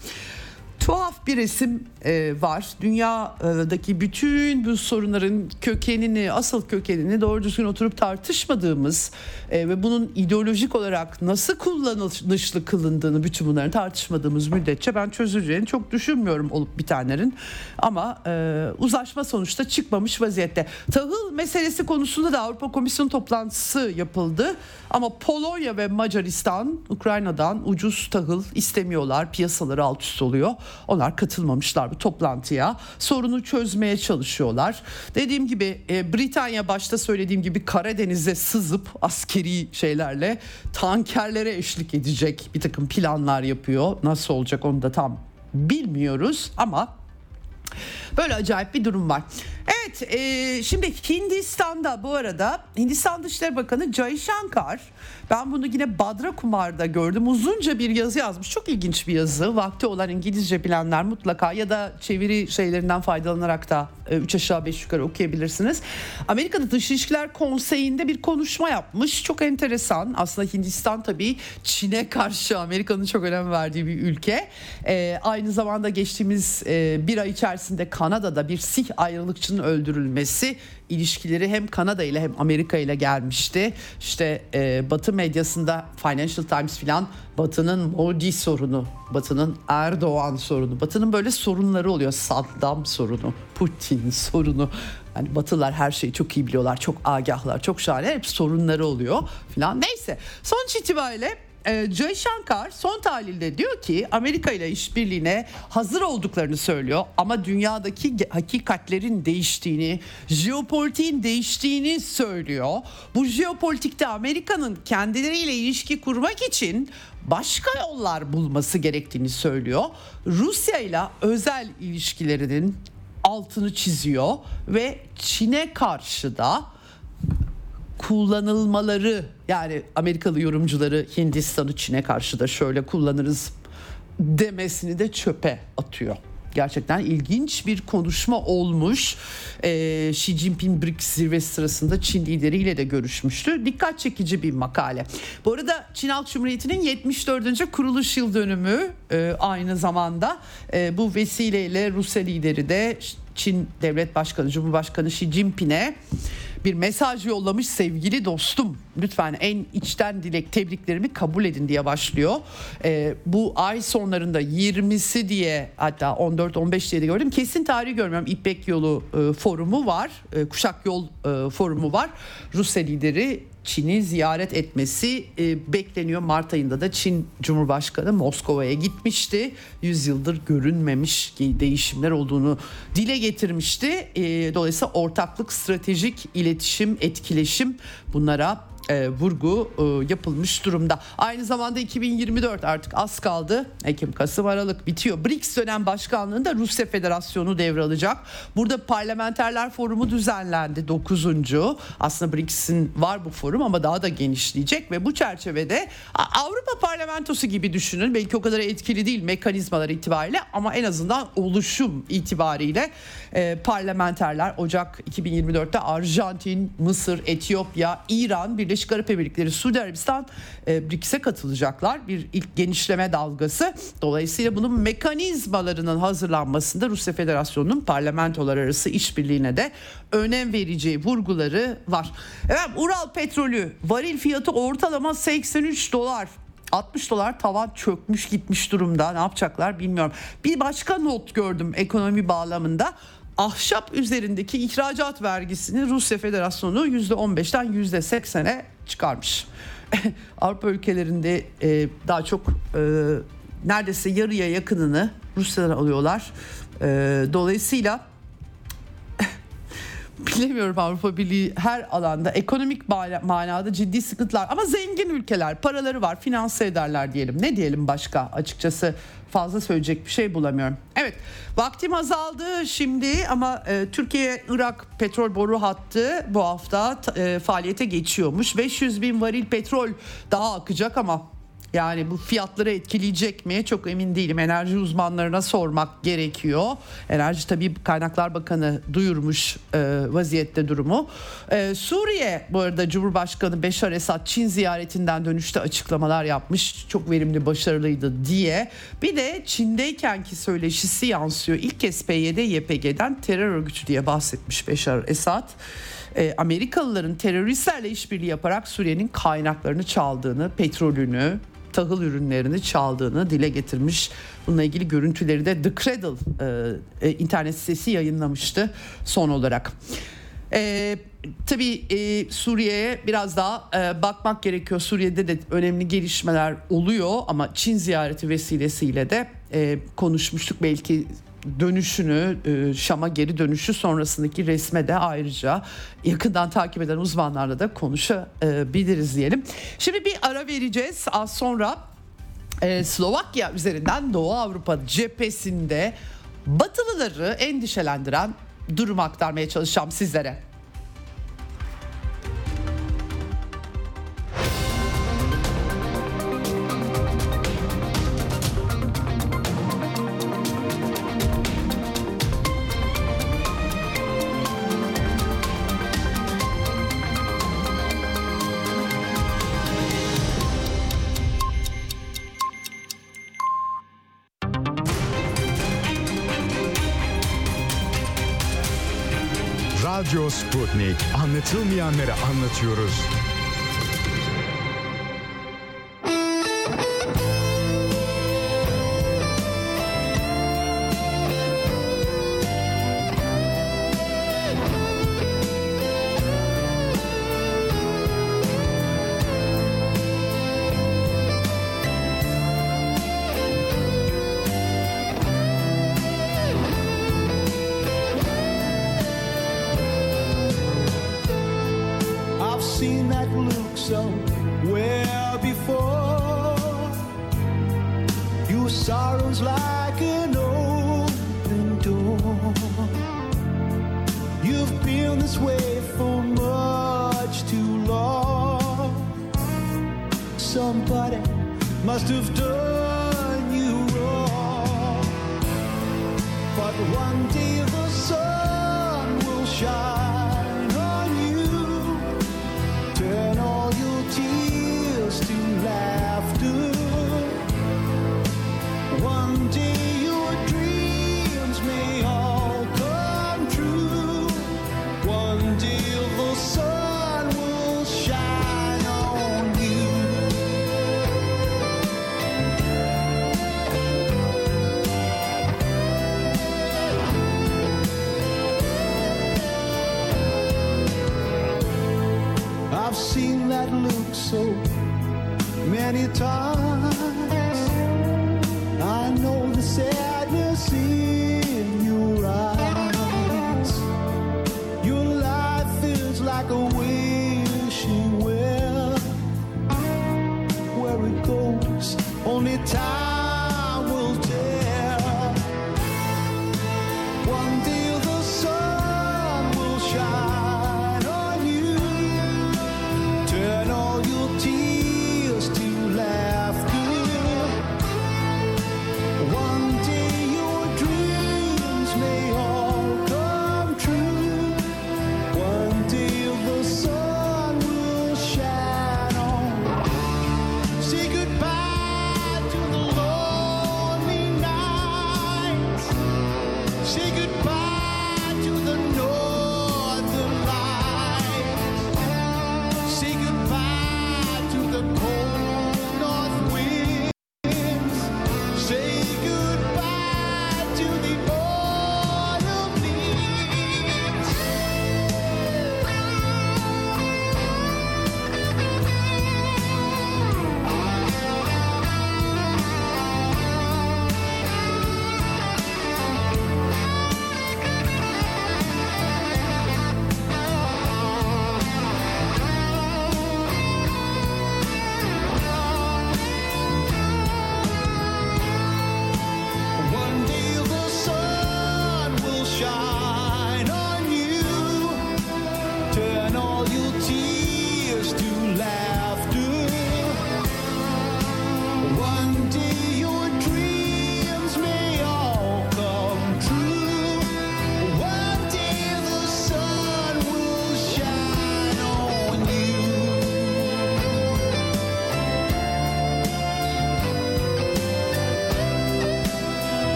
tuhaf bir resim e, var. Dünyadaki bütün bu sorunların kökenini, asıl kökenini doğru düzgün oturup tartışmadığımız e, ve bunun ideolojik olarak nasıl kullanışlı kılındığını bütün bunların tartışmadığımız müddetçe ben çözüleceğini çok düşünmüyorum olup bitenlerin. Ama e, uzlaşma sonuçta çıkmamış vaziyette. Tahıl meselesi konusunda da Avrupa Komisyonu toplantısı yapıldı. Ama Polonya ve Macaristan Ukrayna'dan ucuz tahıl istemiyorlar. Piyasaları alt üst oluyor. Onlar katılmamışlar bu toplantıya. Sorunu çözmeye çalışıyorlar. Dediğim gibi e, Britanya başta söylediğim gibi Karadeniz'e sızıp askeri şeylerle tankerlere eşlik edecek bir takım planlar yapıyor. Nasıl olacak onu da tam bilmiyoruz ama Böyle acayip bir durum var. Evet e, şimdi Hindistan'da bu arada Hindistan Dışişleri Bakanı Jay Shankar ben bunu yine Badra Kumar'da gördüm. Uzunca bir yazı yazmış. Çok ilginç bir yazı. Vakti olan İngilizce bilenler mutlaka ya da çeviri şeylerinden faydalanarak da 3 e, aşağı 5 yukarı okuyabilirsiniz. Amerika'da Dış İlişkiler Konseyi'nde bir konuşma yapmış. Çok enteresan. Aslında Hindistan tabii Çin'e karşı Amerika'nın çok önem verdiği bir ülke. Ee, aynı zamanda geçtiğimiz e, bir ay içerisinde Kanada'da bir Sih ayrılıkçının öldürülmesi ilişkileri hem Kanada ile hem Amerika ile gelmişti. İşte e, Batı medyasında Financial Times filan Batı'nın Modi sorunu, Batı'nın Erdoğan sorunu, Batı'nın böyle sorunları oluyor. Saddam sorunu, Putin sorunu. Yani Batılar her şeyi çok iyi biliyorlar, çok agahlar, çok şahane. Hep sorunları oluyor filan. Neyse sonuç itibariyle e, Jay Shankar son tahlilde diyor ki Amerika ile işbirliğine hazır olduklarını söylüyor ama dünyadaki hakikatlerin değiştiğini, jeopolitiğin değiştiğini söylüyor. Bu jeopolitikte Amerika'nın kendileriyle ilişki kurmak için başka yollar bulması gerektiğini söylüyor. Rusya ile özel ilişkilerinin altını çiziyor ve Çin'e karşı da kullanılmaları yani Amerikalı yorumcuları Hindistan'ı Çin'e karşı da şöyle kullanırız demesini de çöpe atıyor. Gerçekten ilginç bir konuşma olmuş. Ee, Xi Jinping BRICS zirvesi sırasında Çin lideriyle de görüşmüştü. Dikkat çekici bir makale. Bu arada Çin Halk Cumhuriyeti'nin 74. kuruluş yıl dönümü e, aynı zamanda. E, bu vesileyle Rusya lideri de Çin Devlet Başkanı, Cumhurbaşkanı Xi Jinping'e bir mesaj yollamış sevgili dostum lütfen en içten dilek tebriklerimi kabul edin diye başlıyor. Ee, bu ay sonlarında 20'si diye hatta 14-15 diye de gördüm. Kesin tarihi görmüyorum. İpek Yolu e, forumu var. E, Kuşak Yol e, forumu var. Rusya lideri Çin'i ziyaret etmesi e, bekleniyor. Mart ayında da Çin Cumhurbaşkanı Moskova'ya gitmişti. Yüzyıldır görünmemiş değişimler olduğunu dile getirmişti. E, dolayısıyla ortaklık, stratejik iletişim, etkileşim bunlara e, vurgu e, yapılmış durumda. Aynı zamanda 2024 artık az kaldı. Ekim, Kasım, Aralık bitiyor. BRICS dönem başkanlığını Rusya Federasyonu devralacak. Burada parlamenterler forumu düzenlendi 9. Aslında BRICS'in var bu forum ama daha da genişleyecek ve bu çerçevede Avrupa Parlamentosu gibi düşünün. Belki o kadar etkili değil mekanizmalar itibariyle ama en azından oluşum itibariyle e, parlamenterler Ocak 2024'te Arjantin, Mısır, Etiyopya, İran, Birleşik Arap Emirlikleri, Suudi Arabistan e, BRICS'e katılacaklar. Bir ilk genişleme dalgası. Dolayısıyla bunun mekanizmalarının hazırlanmasında Rusya Federasyonu'nun parlamentolar arası işbirliğine de önem vereceği vurguları var. Evet Ural petrolü varil fiyatı ortalama 83 dolar 60 dolar tavan çökmüş gitmiş durumda. Ne yapacaklar bilmiyorum. Bir başka not gördüm ekonomi bağlamında ahşap üzerindeki ihracat vergisini Rusya Federasyonu %15'ten %80'e çıkarmış. Avrupa ülkelerinde e, daha çok e, neredeyse yarıya yakınını Rusya'dan alıyorlar. E, dolayısıyla bilemiyorum Avrupa Birliği her alanda ekonomik manada ciddi sıkıntılar ama zengin ülkeler paraları var finanse ederler diyelim ne diyelim başka açıkçası fazla söyleyecek bir şey bulamıyorum. Evet vaktim azaldı şimdi ama e, Türkiye-Irak petrol boru hattı bu hafta e, faaliyete geçiyormuş. 500 bin varil petrol daha akacak ama yani bu fiyatları etkileyecek mi çok emin değilim. Enerji uzmanlarına sormak gerekiyor. Enerji tabii Kaynaklar Bakanı duyurmuş e, vaziyette durumu. E, Suriye bu arada Cumhurbaşkanı Beşar Esad Çin ziyaretinden dönüşte açıklamalar yapmış. Çok verimli başarılıydı diye. Bir de Çin'deykenki söyleşisi yansıyor. İlk kez PYD YPG'den terör örgütü diye bahsetmiş Beşar Esad e, Amerikalıların teröristlerle işbirliği yaparak Suriye'nin kaynaklarını çaldığını, petrolünü, tahıl ürünlerini çaldığını dile getirmiş. Bununla ilgili görüntüleri de The Cradle e, e, internet sitesi yayınlamıştı son olarak. E, tabii e, Suriye'ye biraz daha e, bakmak gerekiyor. Suriye'de de önemli gelişmeler oluyor ama Çin ziyareti vesilesiyle de e, konuşmuştuk. Belki dönüşünü, e, Şam'a geri dönüşü sonrasındaki resme de ayrıca yakından takip eden uzmanlarla da konuşabiliriz diyelim. Şimdi bir ara vereceğiz. Az sonra e, Slovakya üzerinden Doğu Avrupa cephesinde Batılıları endişelendiren durum aktarmaya çalışacağım sizlere. Sputnik. Anlatılmayanları anlatıyoruz.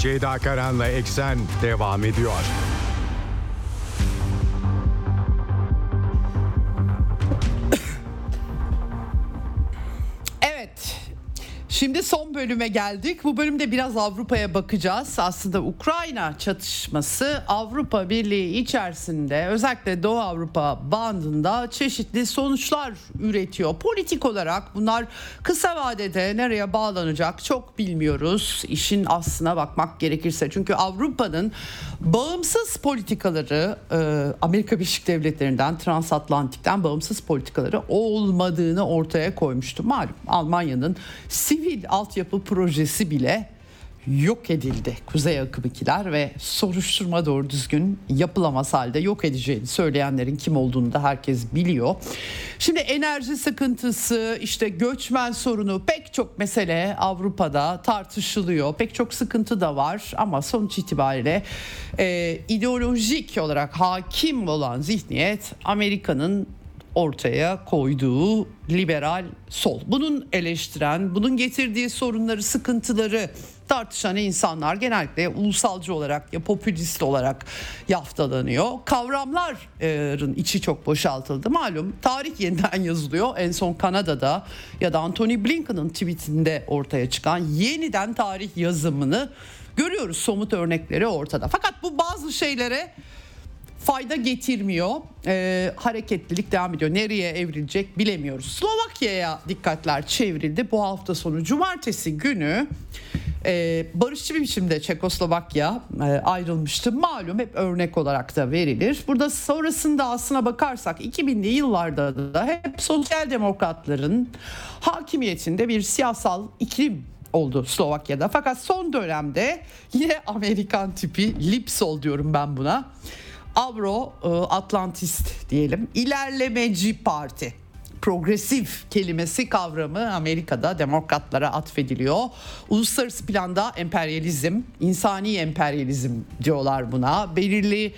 Ceyda Karan'la Eksen devam ediyor. Bölüme geldik. Bu bölümde biraz Avrupa'ya bakacağız. Aslında Ukrayna çatışması Avrupa Birliği içerisinde özellikle Doğu Avrupa bandında çeşitli sonuçlar üretiyor. Politik olarak bunlar kısa vadede nereye bağlanacak çok bilmiyoruz. İşin aslına bakmak gerekirse. Çünkü Avrupa'nın bağımsız politikaları e, Amerika Birleşik Devletleri'nden transatlantikten bağımsız politikaları olmadığını ortaya koymuştu. Malum Almanya'nın sivil altyapı projesi bile yok edildi. Kuzey akım ve soruşturma doğru düzgün yapılamaz halde yok edeceğini söyleyenlerin kim olduğunu da herkes biliyor. Şimdi enerji sıkıntısı, işte göçmen sorunu pek çok mesele Avrupa'da tartışılıyor. Pek çok sıkıntı da var ama sonuç itibariyle e, ideolojik olarak hakim olan zihniyet Amerika'nın ortaya koyduğu liberal sol. Bunun eleştiren, bunun getirdiği sorunları, sıkıntıları tartışan insanlar genellikle ulusalcı olarak ya popülist olarak yaftalanıyor. Kavramların içi çok boşaltıldı. Malum tarih yeniden yazılıyor. En son Kanada'da ya da Anthony Blinken'ın tweetinde ortaya çıkan yeniden tarih yazımını görüyoruz. Somut örnekleri ortada. Fakat bu bazı şeylere fayda getirmiyor. Ee, hareketlilik devam ediyor. Nereye evrilecek bilemiyoruz. Slovakya'ya dikkatler çevrildi bu hafta sonu. Cumartesi günü e, barışçı bir biçimde Çekoslovakya e, ayrılmıştı. Malum hep örnek olarak da verilir. Burada sonrasında aslına bakarsak 2000'li yıllarda da hep sosyal demokratların hakimiyetinde bir siyasal iklim oldu Slovakya'da. Fakat son dönemde yine Amerikan tipi Lipsol diyorum ben buna. Avro e, Atlantist diyelim ilerlemeci parti progresif kelimesi kavramı Amerika'da demokratlara atfediliyor. Uluslararası planda emperyalizm, insani emperyalizm diyorlar buna. Belirli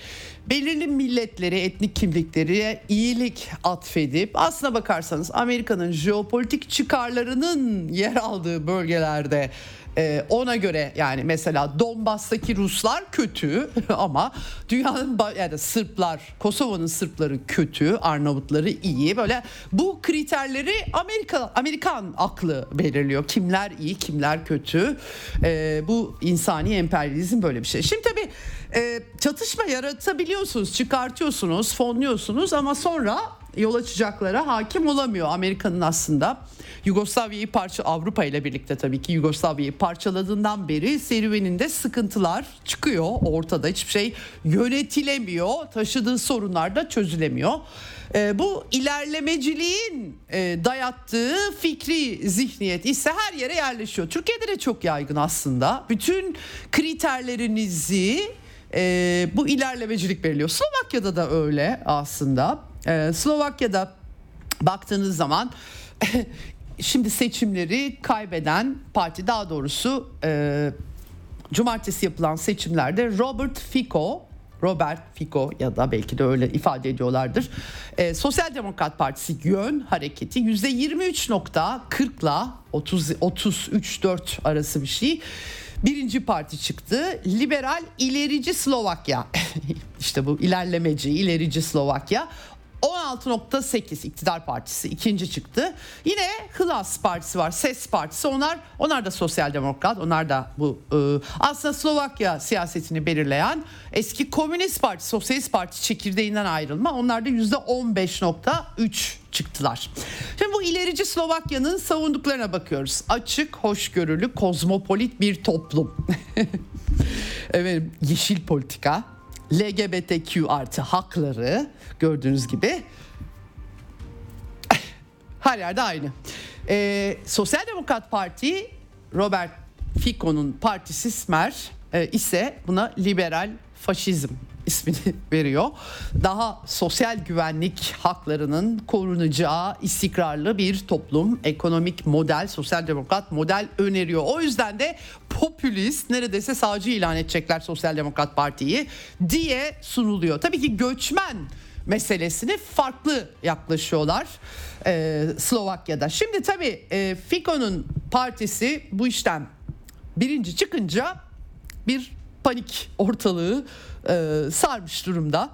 belirli milletleri, etnik kimlikleri iyilik atfedip aslına bakarsanız Amerika'nın jeopolitik çıkarlarının yer aldığı bölgelerde ee, ona göre yani mesela Donbas'taki Ruslar kötü ama dünyanın yani Sırplar, Kosova'nın Sırpları kötü, Arnavutları iyi. Böyle bu kriterleri Amerika Amerikan aklı belirliyor. Kimler iyi, kimler kötü. Ee, bu insani emperyalizm böyle bir şey. Şimdi tabii e, çatışma yaratabiliyorsunuz, çıkartıyorsunuz, fonluyorsunuz ama sonra yol açacaklara hakim olamıyor Amerika'nın aslında. Yugoslavya'yı parça Avrupa ile birlikte tabii ki Yugoslavya'yı parçaladığından beri serüveninde sıkıntılar çıkıyor ortada. Hiçbir şey yönetilemiyor. Taşıdığı sorunlar da çözülemiyor. E, bu ilerlemeciliğin e, dayattığı fikri zihniyet ise her yere yerleşiyor. Türkiye'de de çok yaygın aslında. Bütün kriterlerinizi e, bu ilerlemecilik belirliyor. Slovakya'da da öyle aslında. E, Slovakya'da baktığınız zaman şimdi seçimleri kaybeden parti daha doğrusu e, cumartesi yapılan seçimlerde Robert Fico Robert Fico ya da belki de öyle ifade ediyorlardır. E, Sosyal Demokrat Partisi Yön Hareketi %23.40'la 30 33-4 arası bir şey. Birinci parti çıktı. Liberal İlerici Slovakya. işte bu ilerlemeci ilerici Slovakya. 16.8 iktidar partisi ikinci çıktı. Yine Hlas partisi var. Ses partisi. Onlar onlar da sosyal demokrat. Onlar da bu e, aslında Slovakya siyasetini belirleyen eski Komünist Parti, Sosyalist Parti çekirdeğinden ayrılma. Onlar da %15.3 çıktılar. Şimdi bu ilerici Slovakya'nın savunduklarına bakıyoruz. Açık, hoşgörülü, kozmopolit bir toplum. evet, yeşil politika, LGBTQ artı hakları gördüğünüz gibi her yerde aynı. Ee, Sosyal Demokrat Parti Robert Fico'nun partisi Smer e, ise buna liberal faşizm ismini veriyor. Daha sosyal güvenlik haklarının korunacağı istikrarlı bir toplum, ekonomik model, sosyal demokrat model öneriyor. O yüzden de popülist neredeyse sağcı ilan edecekler Sosyal Demokrat Parti'yi diye sunuluyor. Tabii ki göçmen meselesini farklı yaklaşıyorlar e, Slovakya'da. Şimdi tabii e, Fico'nun partisi bu işten birinci çıkınca bir panik ortalığı e, sarmış durumda.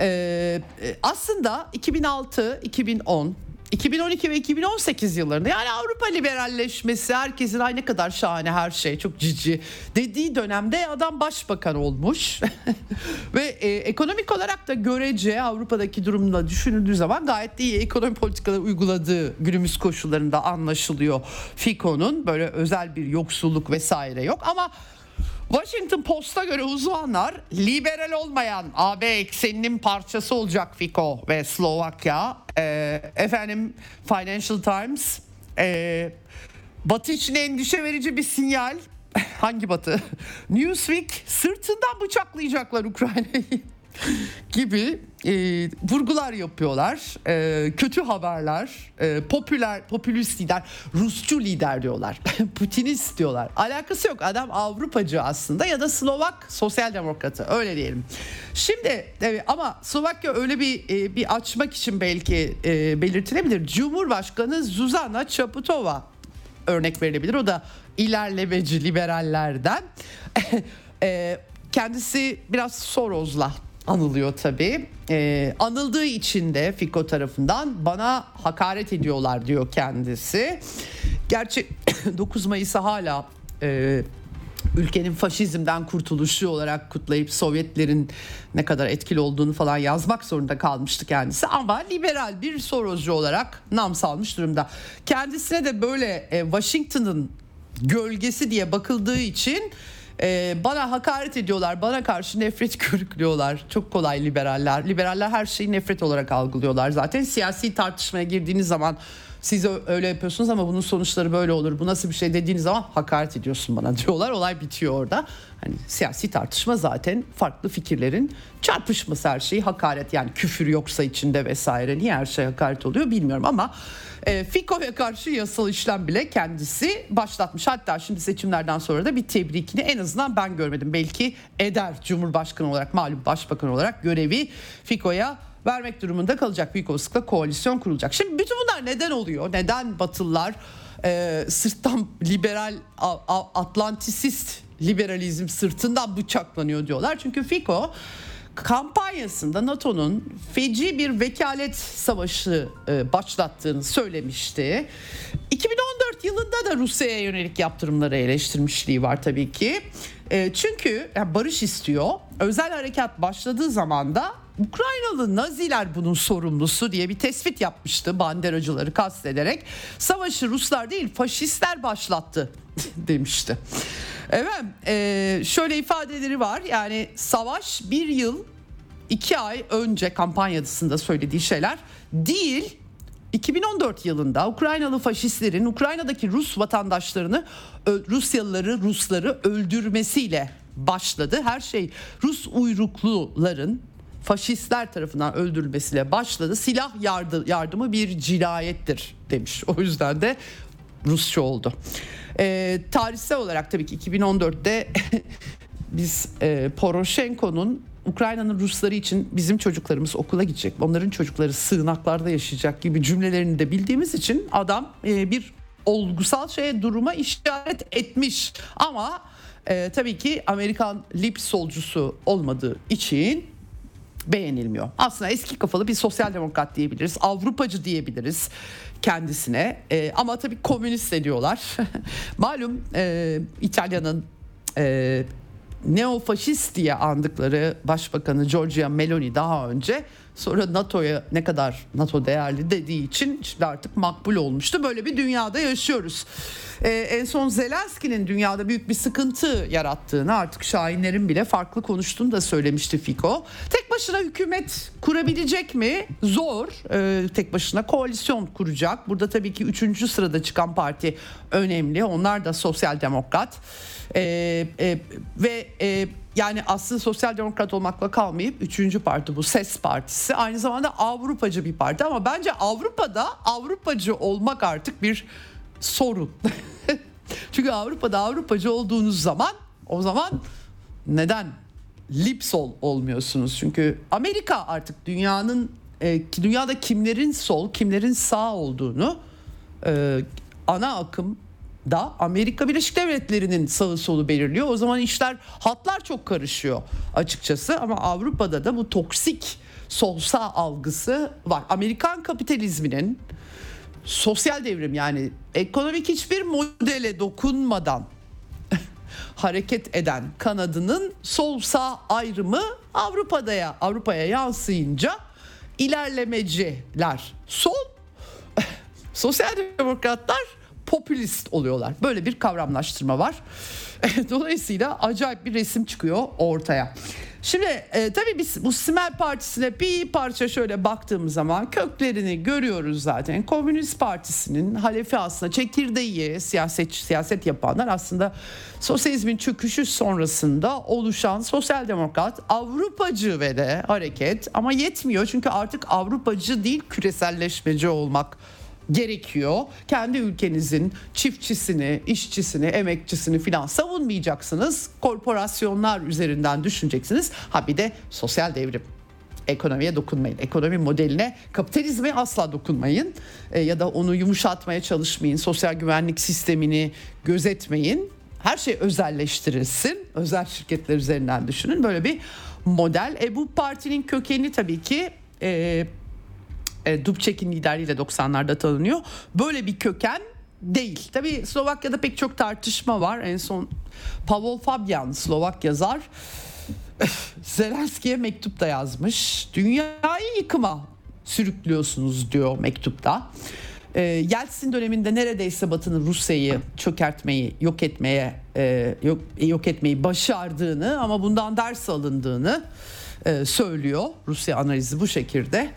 E, aslında 2006, 2010, 2012 ve 2018 yıllarında yani Avrupa liberalleşmesi herkesin ay kadar şahane her şey çok cici dediği dönemde adam başbakan olmuş ve e, ekonomik olarak da görece Avrupa'daki durumla düşünüldüğü zaman gayet iyi ekonomi politikaları uyguladığı günümüz koşullarında anlaşılıyor. Fico'nun böyle özel bir yoksulluk vesaire yok ama Washington Post'a göre uzmanlar liberal olmayan AB ekseninin parçası olacak Fico ve Slovakya. Ee, efendim Financial Times e, Batı için endişe verici bir sinyal. Hangi Batı? Newsweek sırtından bıçaklayacaklar Ukrayna'yı gibi e, vurgular yapıyorlar. E, kötü haberler, e, popüler, popülist lider, Rusçu lider diyorlar. Putinist diyorlar. Alakası yok. Adam Avrupacı aslında ya da Slovak sosyal demokratı öyle diyelim. Şimdi evet, ama Slovakya öyle bir e, bir açmak için belki e, belirtilebilir. Cumhurbaşkanı Zuzana Çaputova örnek verilebilir. O da ilerlemeci liberallerden. e, kendisi biraz Soros'la anılıyor tabii. Ee, anıldığı için de Fiko tarafından bana hakaret ediyorlar diyor kendisi. Gerçi 9 Mayıs'ı hala e, ülkenin faşizmden kurtuluşu olarak kutlayıp Sovyetlerin ne kadar etkili olduğunu falan yazmak zorunda kalmıştı kendisi. Ama liberal bir Soroscu olarak nam salmış durumda. Kendisine de böyle e, Washington'ın gölgesi diye bakıldığı için ee, bana hakaret ediyorlar, bana karşı nefret körüklüyorlar. Çok kolay liberaller. Liberaller her şeyi nefret olarak algılıyorlar. Zaten siyasi tartışmaya girdiğiniz zaman siz öyle yapıyorsunuz ama bunun sonuçları böyle olur. Bu nasıl bir şey dediğiniz zaman hakaret ediyorsun bana diyorlar. Olay bitiyor orada. Hani siyasi tartışma zaten farklı fikirlerin çarpışması her şeyi hakaret yani küfür yoksa içinde vesaire niye her şey hakaret oluyor bilmiyorum ama e, Fiko'ya karşı yasal işlem bile kendisi başlatmış. Hatta şimdi seçimlerden sonra da bir tebrikini en azından ben görmedim. Belki eder Cumhurbaşkanı olarak malum başbakan olarak görevi Fiko'ya vermek durumunda kalacak. Büyük olasılıkla koalisyon kurulacak. Şimdi bütün bunlar neden oluyor? Neden Batılılar e, sırttan liberal a, a, Atlantisist liberalizm sırtından bıçaklanıyor diyorlar. Çünkü Fico kampanyasında NATO'nun feci bir vekalet savaşı e, başlattığını söylemişti. 2014 yılında da Rusya'ya yönelik yaptırımları eleştirmişliği var tabii ki. E, çünkü yani barış istiyor. Özel harekat başladığı zaman da Ukraynalı Naziler bunun sorumlusu diye bir tespit yapmıştı banderacıları kastederek. Savaşı Ruslar değil faşistler başlattı demişti. Evet e, şöyle ifadeleri var yani savaş bir yıl iki ay önce kampanyasında söylediği şeyler değil 2014 yılında Ukraynalı faşistlerin Ukrayna'daki Rus vatandaşlarını Rusyalıları Rusları öldürmesiyle başladı. Her şey Rus uyrukluların faşistler tarafından öldürülmesiyle başladı. Silah yardı, yardımı bir cinayettir demiş. O yüzden de Rusça oldu. E, tarihsel olarak tabii ki 2014'te biz e, Poroshenko'nun Ukrayna'nın Rusları için bizim çocuklarımız okula gidecek, onların çocukları sığınaklarda yaşayacak gibi cümlelerini de bildiğimiz için adam e, bir olgusal şeye duruma işaret etmiş. Ama e, tabii ki Amerikan lip solcusu olmadığı için beğenilmiyor. Aslında eski kafalı bir sosyal demokrat diyebiliriz, Avrupacı diyebiliriz kendisine. E, ama tabii komünist ediyorlar. Malum e, İtalya'nın e, neofaşist diye andıkları Başbakanı Giorgia Meloni daha önce sonra NATO'ya ne kadar NATO değerli dediği için şimdi artık makbul olmuştu. Böyle bir dünyada yaşıyoruz. Ee, en son Zelenski'nin dünyada büyük bir sıkıntı yarattığını artık Şahinlerin bile farklı konuştuğunu da söylemişti Fiko. Tek başına hükümet kurabilecek mi? Zor. Ee, tek başına koalisyon kuracak. Burada tabii ki üçüncü sırada çıkan parti önemli. Onlar da sosyal demokrat. Ee, e, ve e, yani aslında sosyal demokrat olmakla kalmayıp üçüncü parti bu SES partisi aynı zamanda Avrupacı bir parti ama bence Avrupa'da Avrupacı olmak artık bir sorun. Çünkü Avrupa'da Avrupacı olduğunuz zaman o zaman neden lipsol olmuyorsunuz? Çünkü Amerika artık dünyanın e, dünyada kimlerin sol, kimlerin sağ olduğunu e, ana akım da Amerika Birleşik Devletleri'nin sağı solu belirliyor. O zaman işler hatlar çok karışıyor açıkçası ama Avrupa'da da bu toksik sol sağ algısı var. Amerikan kapitalizminin sosyal devrim yani ekonomik hiçbir modele dokunmadan hareket eden kanadının sol sağ ayrımı Avrupa'da Avrupa'ya yansıyınca ilerlemeciler sol sosyal demokratlar popülist oluyorlar. Böyle bir kavramlaştırma var. Dolayısıyla acayip bir resim çıkıyor ortaya. Şimdi e, tabii biz bu Simer Partisi'ne bir parça şöyle baktığımız zaman köklerini görüyoruz zaten. Komünist Partisi'nin halefi aslında çekirdeği siyaset siyaset yapanlar aslında sosyalizmin çöküşü sonrasında oluşan sosyal demokrat Avrupacı ve de hareket ama yetmiyor çünkü artık Avrupacı değil küreselleşmeci olmak gerekiyor. Kendi ülkenizin çiftçisini, işçisini, emekçisini filan savunmayacaksınız. Korporasyonlar üzerinden düşüneceksiniz. Ha bir de sosyal devrim ekonomiye dokunmayın. Ekonomi modeline, kapitalizme asla dokunmayın. E, ya da onu yumuşatmaya çalışmayın. Sosyal güvenlik sistemini gözetmeyin. Her şey özelleştirilsin. Özel şirketler üzerinden düşünün. Böyle bir model. E, bu partinin kökeni tabii ki e, e, Dubček'in liderliğiyle 90'larda tanınıyor. Böyle bir köken değil. Tabii Slovakya'da pek çok tartışma var. En son Pavel Fabian Slovak yazar Zelenski'ye mektup da yazmış. Dünyayı yıkıma sürüklüyorsunuz diyor mektupta. E, Yeltsin döneminde neredeyse Batı'nın Rusya'yı çökertmeyi, yok etmeye, e, yok, yok etmeyi başardığını ama bundan ders alındığını e, söylüyor. Rusya analizi bu şekilde.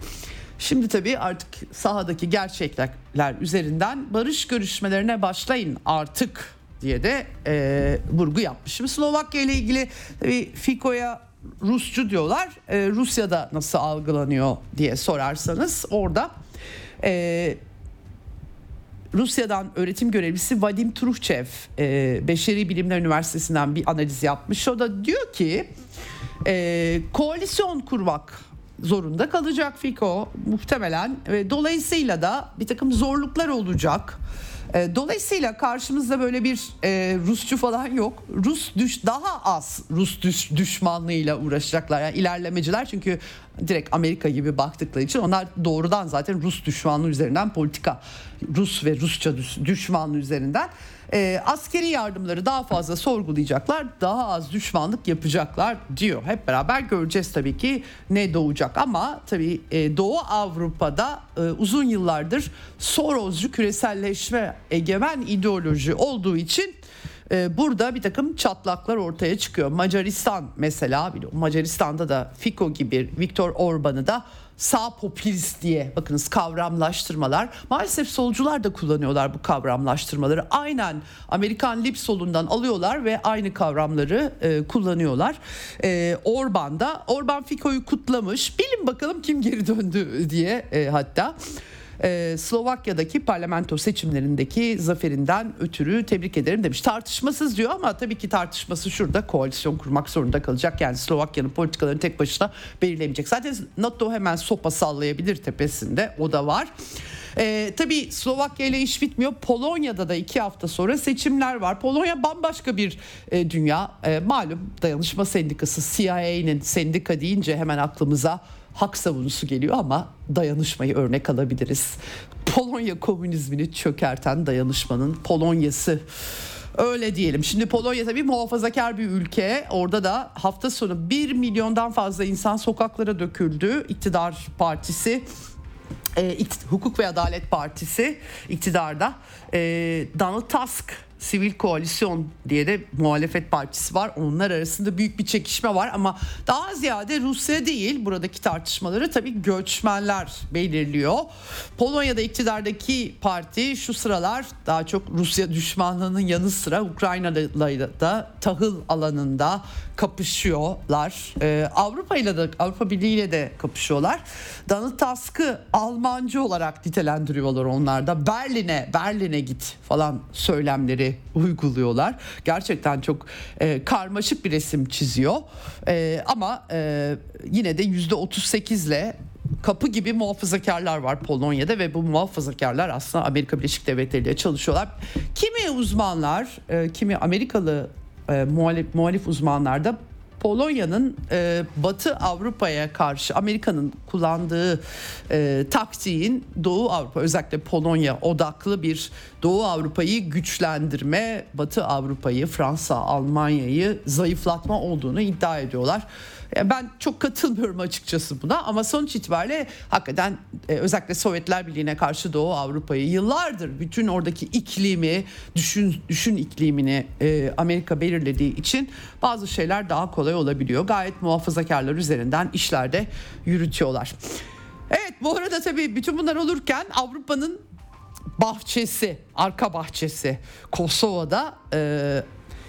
Şimdi tabii artık sahadaki gerçekler üzerinden barış görüşmelerine başlayın artık diye de e, vurgu yapmışım. Slovakya ile ilgili tabii Fiko'ya Rusçu diyorlar. E, Rusya'da nasıl algılanıyor diye sorarsanız orada e, Rusya'dan öğretim görevlisi Vadim Truhçev e, Beşeri Bilimler Üniversitesi'nden bir analiz yapmış. O da diyor ki e, koalisyon kurmak zorunda kalacak Fiko muhtemelen ve dolayısıyla da bir takım zorluklar olacak. E, dolayısıyla karşımızda böyle bir e, Rusçu falan yok. Rus düş daha az Rus düş, düşmanlığıyla uğraşacaklar. Yani ilerlemeciler çünkü direkt Amerika gibi baktıkları için onlar doğrudan zaten Rus düşmanlığı üzerinden politika Rus ve Rusça düşmanlığı üzerinden e, askeri yardımları daha fazla sorgulayacaklar, daha az düşmanlık yapacaklar diyor. Hep beraber göreceğiz tabii ki ne doğacak ama tabii e, Doğu Avrupa'da e, uzun yıllardır Soroscu küreselleşme egemen ideoloji olduğu için e, burada bir takım çatlaklar ortaya çıkıyor. Macaristan mesela Macaristan'da da Fico gibi Viktor Orban'ı da sağ popülist diye bakınız kavramlaştırmalar. Maalesef solcular da kullanıyorlar bu kavramlaştırmaları. Aynen Amerikan lip solundan alıyorlar ve aynı kavramları e, kullanıyorlar. E, Orban da Orban Fico'yu kutlamış. Bilin bakalım kim geri döndü diye e, hatta e, Slovakya'daki parlamento seçimlerindeki zaferinden ötürü tebrik ederim demiş. Tartışmasız diyor ama tabii ki tartışması şurada koalisyon kurmak zorunda kalacak. Yani Slovakya'nın politikalarını tek başına belirlemeyecek. Zaten NATO hemen sopa sallayabilir tepesinde o da var. Ee, tabii Slovakya ile iş bitmiyor. Polonya'da da iki hafta sonra seçimler var. Polonya bambaşka bir e, dünya. E, malum dayanışma sendikası CIA'nin sendika deyince hemen aklımıza hak savunusu geliyor ama dayanışmayı örnek alabiliriz. Polonya komünizmini çökerten dayanışmanın Polonyası. Öyle diyelim. Şimdi Polonya tabii muhafazakar bir ülke. Orada da hafta sonu 1 milyondan fazla insan sokaklara döküldü. İktidar partisi e, Hukuk ve Adalet Partisi iktidarda. E, Donald Tusk Sivil Koalisyon diye de muhalefet partisi var. Onlar arasında büyük bir çekişme var ama daha ziyade Rusya değil buradaki tartışmaları tabii göçmenler belirliyor. Polonya'da iktidardaki parti şu sıralar daha çok Rusya düşmanlığının yanı sıra Ukrayna'da da tahıl alanında kapışıyorlar. Ee, Avrupa ile de Avrupa Birliği ile de kapışıyorlar. Donald Tusk'ı Almancı olarak nitelendiriyorlar onlar da. Berlin'e, Berlin'e git falan söylemleri uyguluyorlar. Gerçekten çok e, karmaşık bir resim çiziyor. E, ama e, yine de yüzde 38 ile kapı gibi muhafazakarlar var Polonya'da ve bu muhafazakarlar aslında Amerika Birleşik Devletleri ile çalışıyorlar. Kimi uzmanlar, e, kimi Amerikalı e, muhalif, muhalif uzmanlar da Polonya'nın e, Batı Avrupa'ya karşı Amerika'nın kullandığı e, taktiğin Doğu Avrupa özellikle Polonya odaklı bir Doğu Avrupa'yı güçlendirme, Batı Avrupa'yı, Fransa, Almanya'yı zayıflatma olduğunu iddia ediyorlar. Ben çok katılmıyorum açıkçası buna ama sonuç itibariyle hakikaten e, özellikle Sovyetler Birliği'ne karşı Doğu Avrupa'yı yıllardır bütün oradaki iklimi, düşün düşün iklimini e, Amerika belirlediği için bazı şeyler daha kolay olabiliyor. Gayet muhafazakarlar üzerinden işlerde yürütüyorlar. Evet bu arada tabii bütün bunlar olurken Avrupa'nın bahçesi, arka bahçesi Kosova'da e,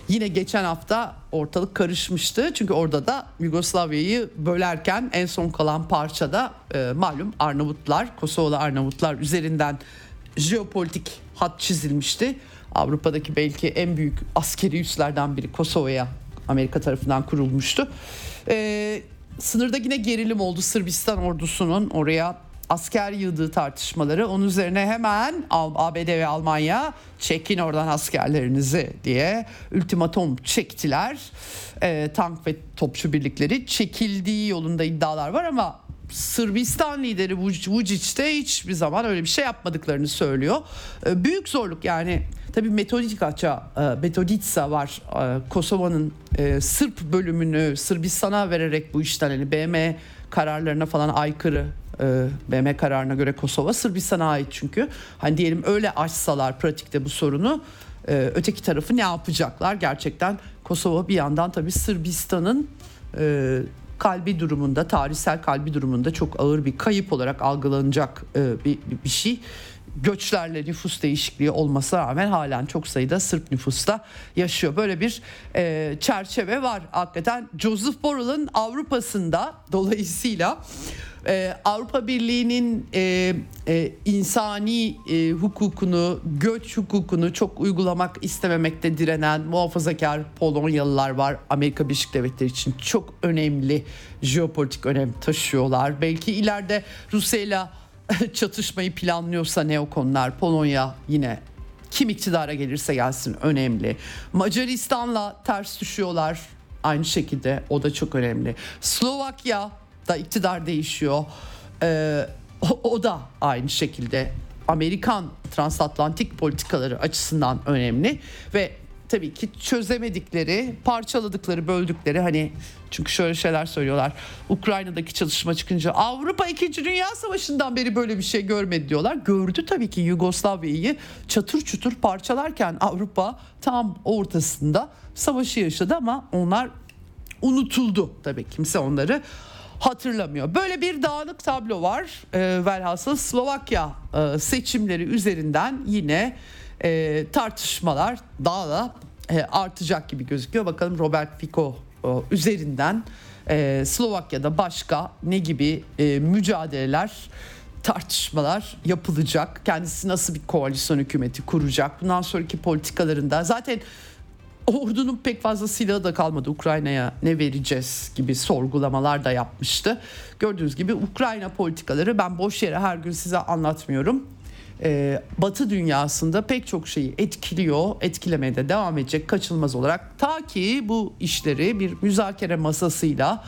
yine geçen hafta ortalık karışmıştı. Çünkü orada da Yugoslavya'yı bölerken en son kalan parçada e, malum Arnavutlar, Kosovalı Arnavutlar üzerinden jeopolitik hat çizilmişti. Avrupa'daki belki en büyük askeri üslerden biri Kosova'ya Amerika tarafından kurulmuştu. E, sınırda yine gerilim oldu Sırbistan ordusunun oraya asker yığdığı tartışmaları onun üzerine hemen ABD ve Almanya çekin oradan askerlerinizi diye ultimatum çektiler. E, tank ve topçu birlikleri çekildiği yolunda iddialar var ama Sırbistan lideri Vučić de hiçbir zaman öyle bir şey yapmadıklarını söylüyor. E, büyük zorluk yani tabii Metodica, e, Metodica var e, Kosova'nın e, Sırp bölümünü Sırbistan'a vererek bu işten hani BM kararlarına falan aykırı e, BM kararına göre Kosova Sırbistan'a ait çünkü. Hani diyelim öyle açsalar pratikte bu sorunu e, öteki tarafı ne yapacaklar? Gerçekten Kosova bir yandan tabii Sırbistan'ın e, kalbi durumunda, tarihsel kalbi durumunda çok ağır bir kayıp olarak algılanacak e, bir, bir şey. Göçlerle nüfus değişikliği olmasına rağmen halen çok sayıda Sırp nüfusta yaşıyor. Böyle bir e, çerçeve var hakikaten. Joseph Borrell'ın Avrupa'sında dolayısıyla ee, Avrupa Birliği'nin e, e, insani e, hukukunu, göç hukukunu çok uygulamak istememekte direnen muhafazakar Polonyalılar var. Amerika Birleşik Devletleri için çok önemli jeopolitik önem taşıyorlar. Belki ileride Rusya ile çatışmayı planlıyorsa neokonlar Polonya yine kim iktidara gelirse gelsin önemli. Macaristan'la ters düşüyorlar aynı şekilde o da çok önemli. Slovakya da iktidar değişiyor. Ee, o, o da aynı şekilde Amerikan transatlantik politikaları açısından önemli ve tabii ki çözemedikleri, parçaladıkları, böldükleri hani çünkü şöyle şeyler söylüyorlar. Ukrayna'daki çalışma çıkınca Avrupa 2. Dünya Savaşı'ndan beri böyle bir şey görmedi diyorlar. Gördü tabii ki Yugoslavya'yı çatır çutur parçalarken Avrupa tam ortasında savaşı yaşadı ama onlar unutuldu tabii kimse onları hatırlamıyor. Böyle bir dağınık tablo var. E, velhasıl Slovakya e, seçimleri üzerinden yine e, tartışmalar daha da e, artacak gibi gözüküyor. Bakalım Robert Fico üzerinden e, Slovakya'da başka ne gibi e, mücadeleler tartışmalar yapılacak. Kendisi nasıl bir koalisyon hükümeti kuracak? Bundan sonraki politikalarında zaten ordunun pek fazla silahı da kalmadı Ukrayna'ya ne vereceğiz gibi sorgulamalar da yapmıştı. Gördüğünüz gibi Ukrayna politikaları ben boş yere her gün size anlatmıyorum. Ee, Batı dünyasında pek çok şeyi etkiliyor, etkilemeye de devam edecek kaçınılmaz olarak. Ta ki bu işleri bir müzakere masasıyla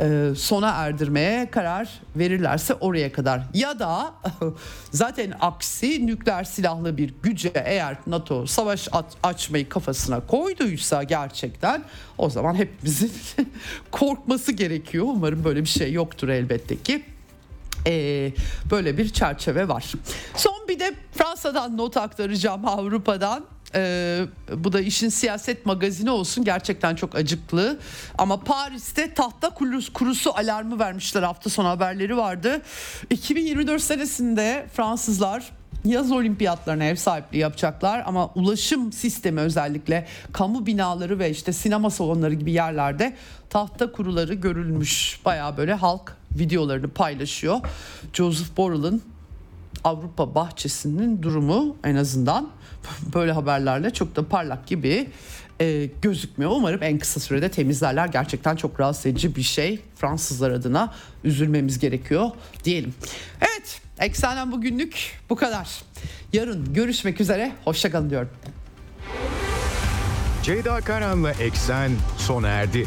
e, sona erdirmeye karar verirlerse oraya kadar ya da zaten aksi nükleer silahlı bir güce eğer NATO savaş açmayı kafasına koyduysa gerçekten o zaman hepimizin korkması gerekiyor. Umarım böyle bir şey yoktur elbette ki. Ee, böyle bir çerçeve var. Son bir de Fransa'dan not aktaracağım Avrupa'dan. Ee, bu da işin siyaset magazini olsun gerçekten çok acıklı. Ama Paris'te tahta kurusu alarmı vermişler hafta sonu haberleri vardı. 2024 senesinde Fransızlar yaz olimpiyatlarına ev sahipliği yapacaklar ama ulaşım sistemi özellikle kamu binaları ve işte sinema salonları gibi yerlerde tahta kuruları görülmüş. Baya böyle halk videolarını paylaşıyor. Joseph Borrell'ın Avrupa bahçesinin durumu en azından böyle haberlerle çok da parlak gibi e, gözükmüyor. Umarım en kısa sürede temizlerler. Gerçekten çok rahatsız edici bir şey. Fransızlar adına üzülmemiz gerekiyor diyelim. Evet Eksenden bugünlük bu kadar. Yarın görüşmek üzere. Hoşçakalın diyorum. Ceyda Karan'la Eksen sona erdi.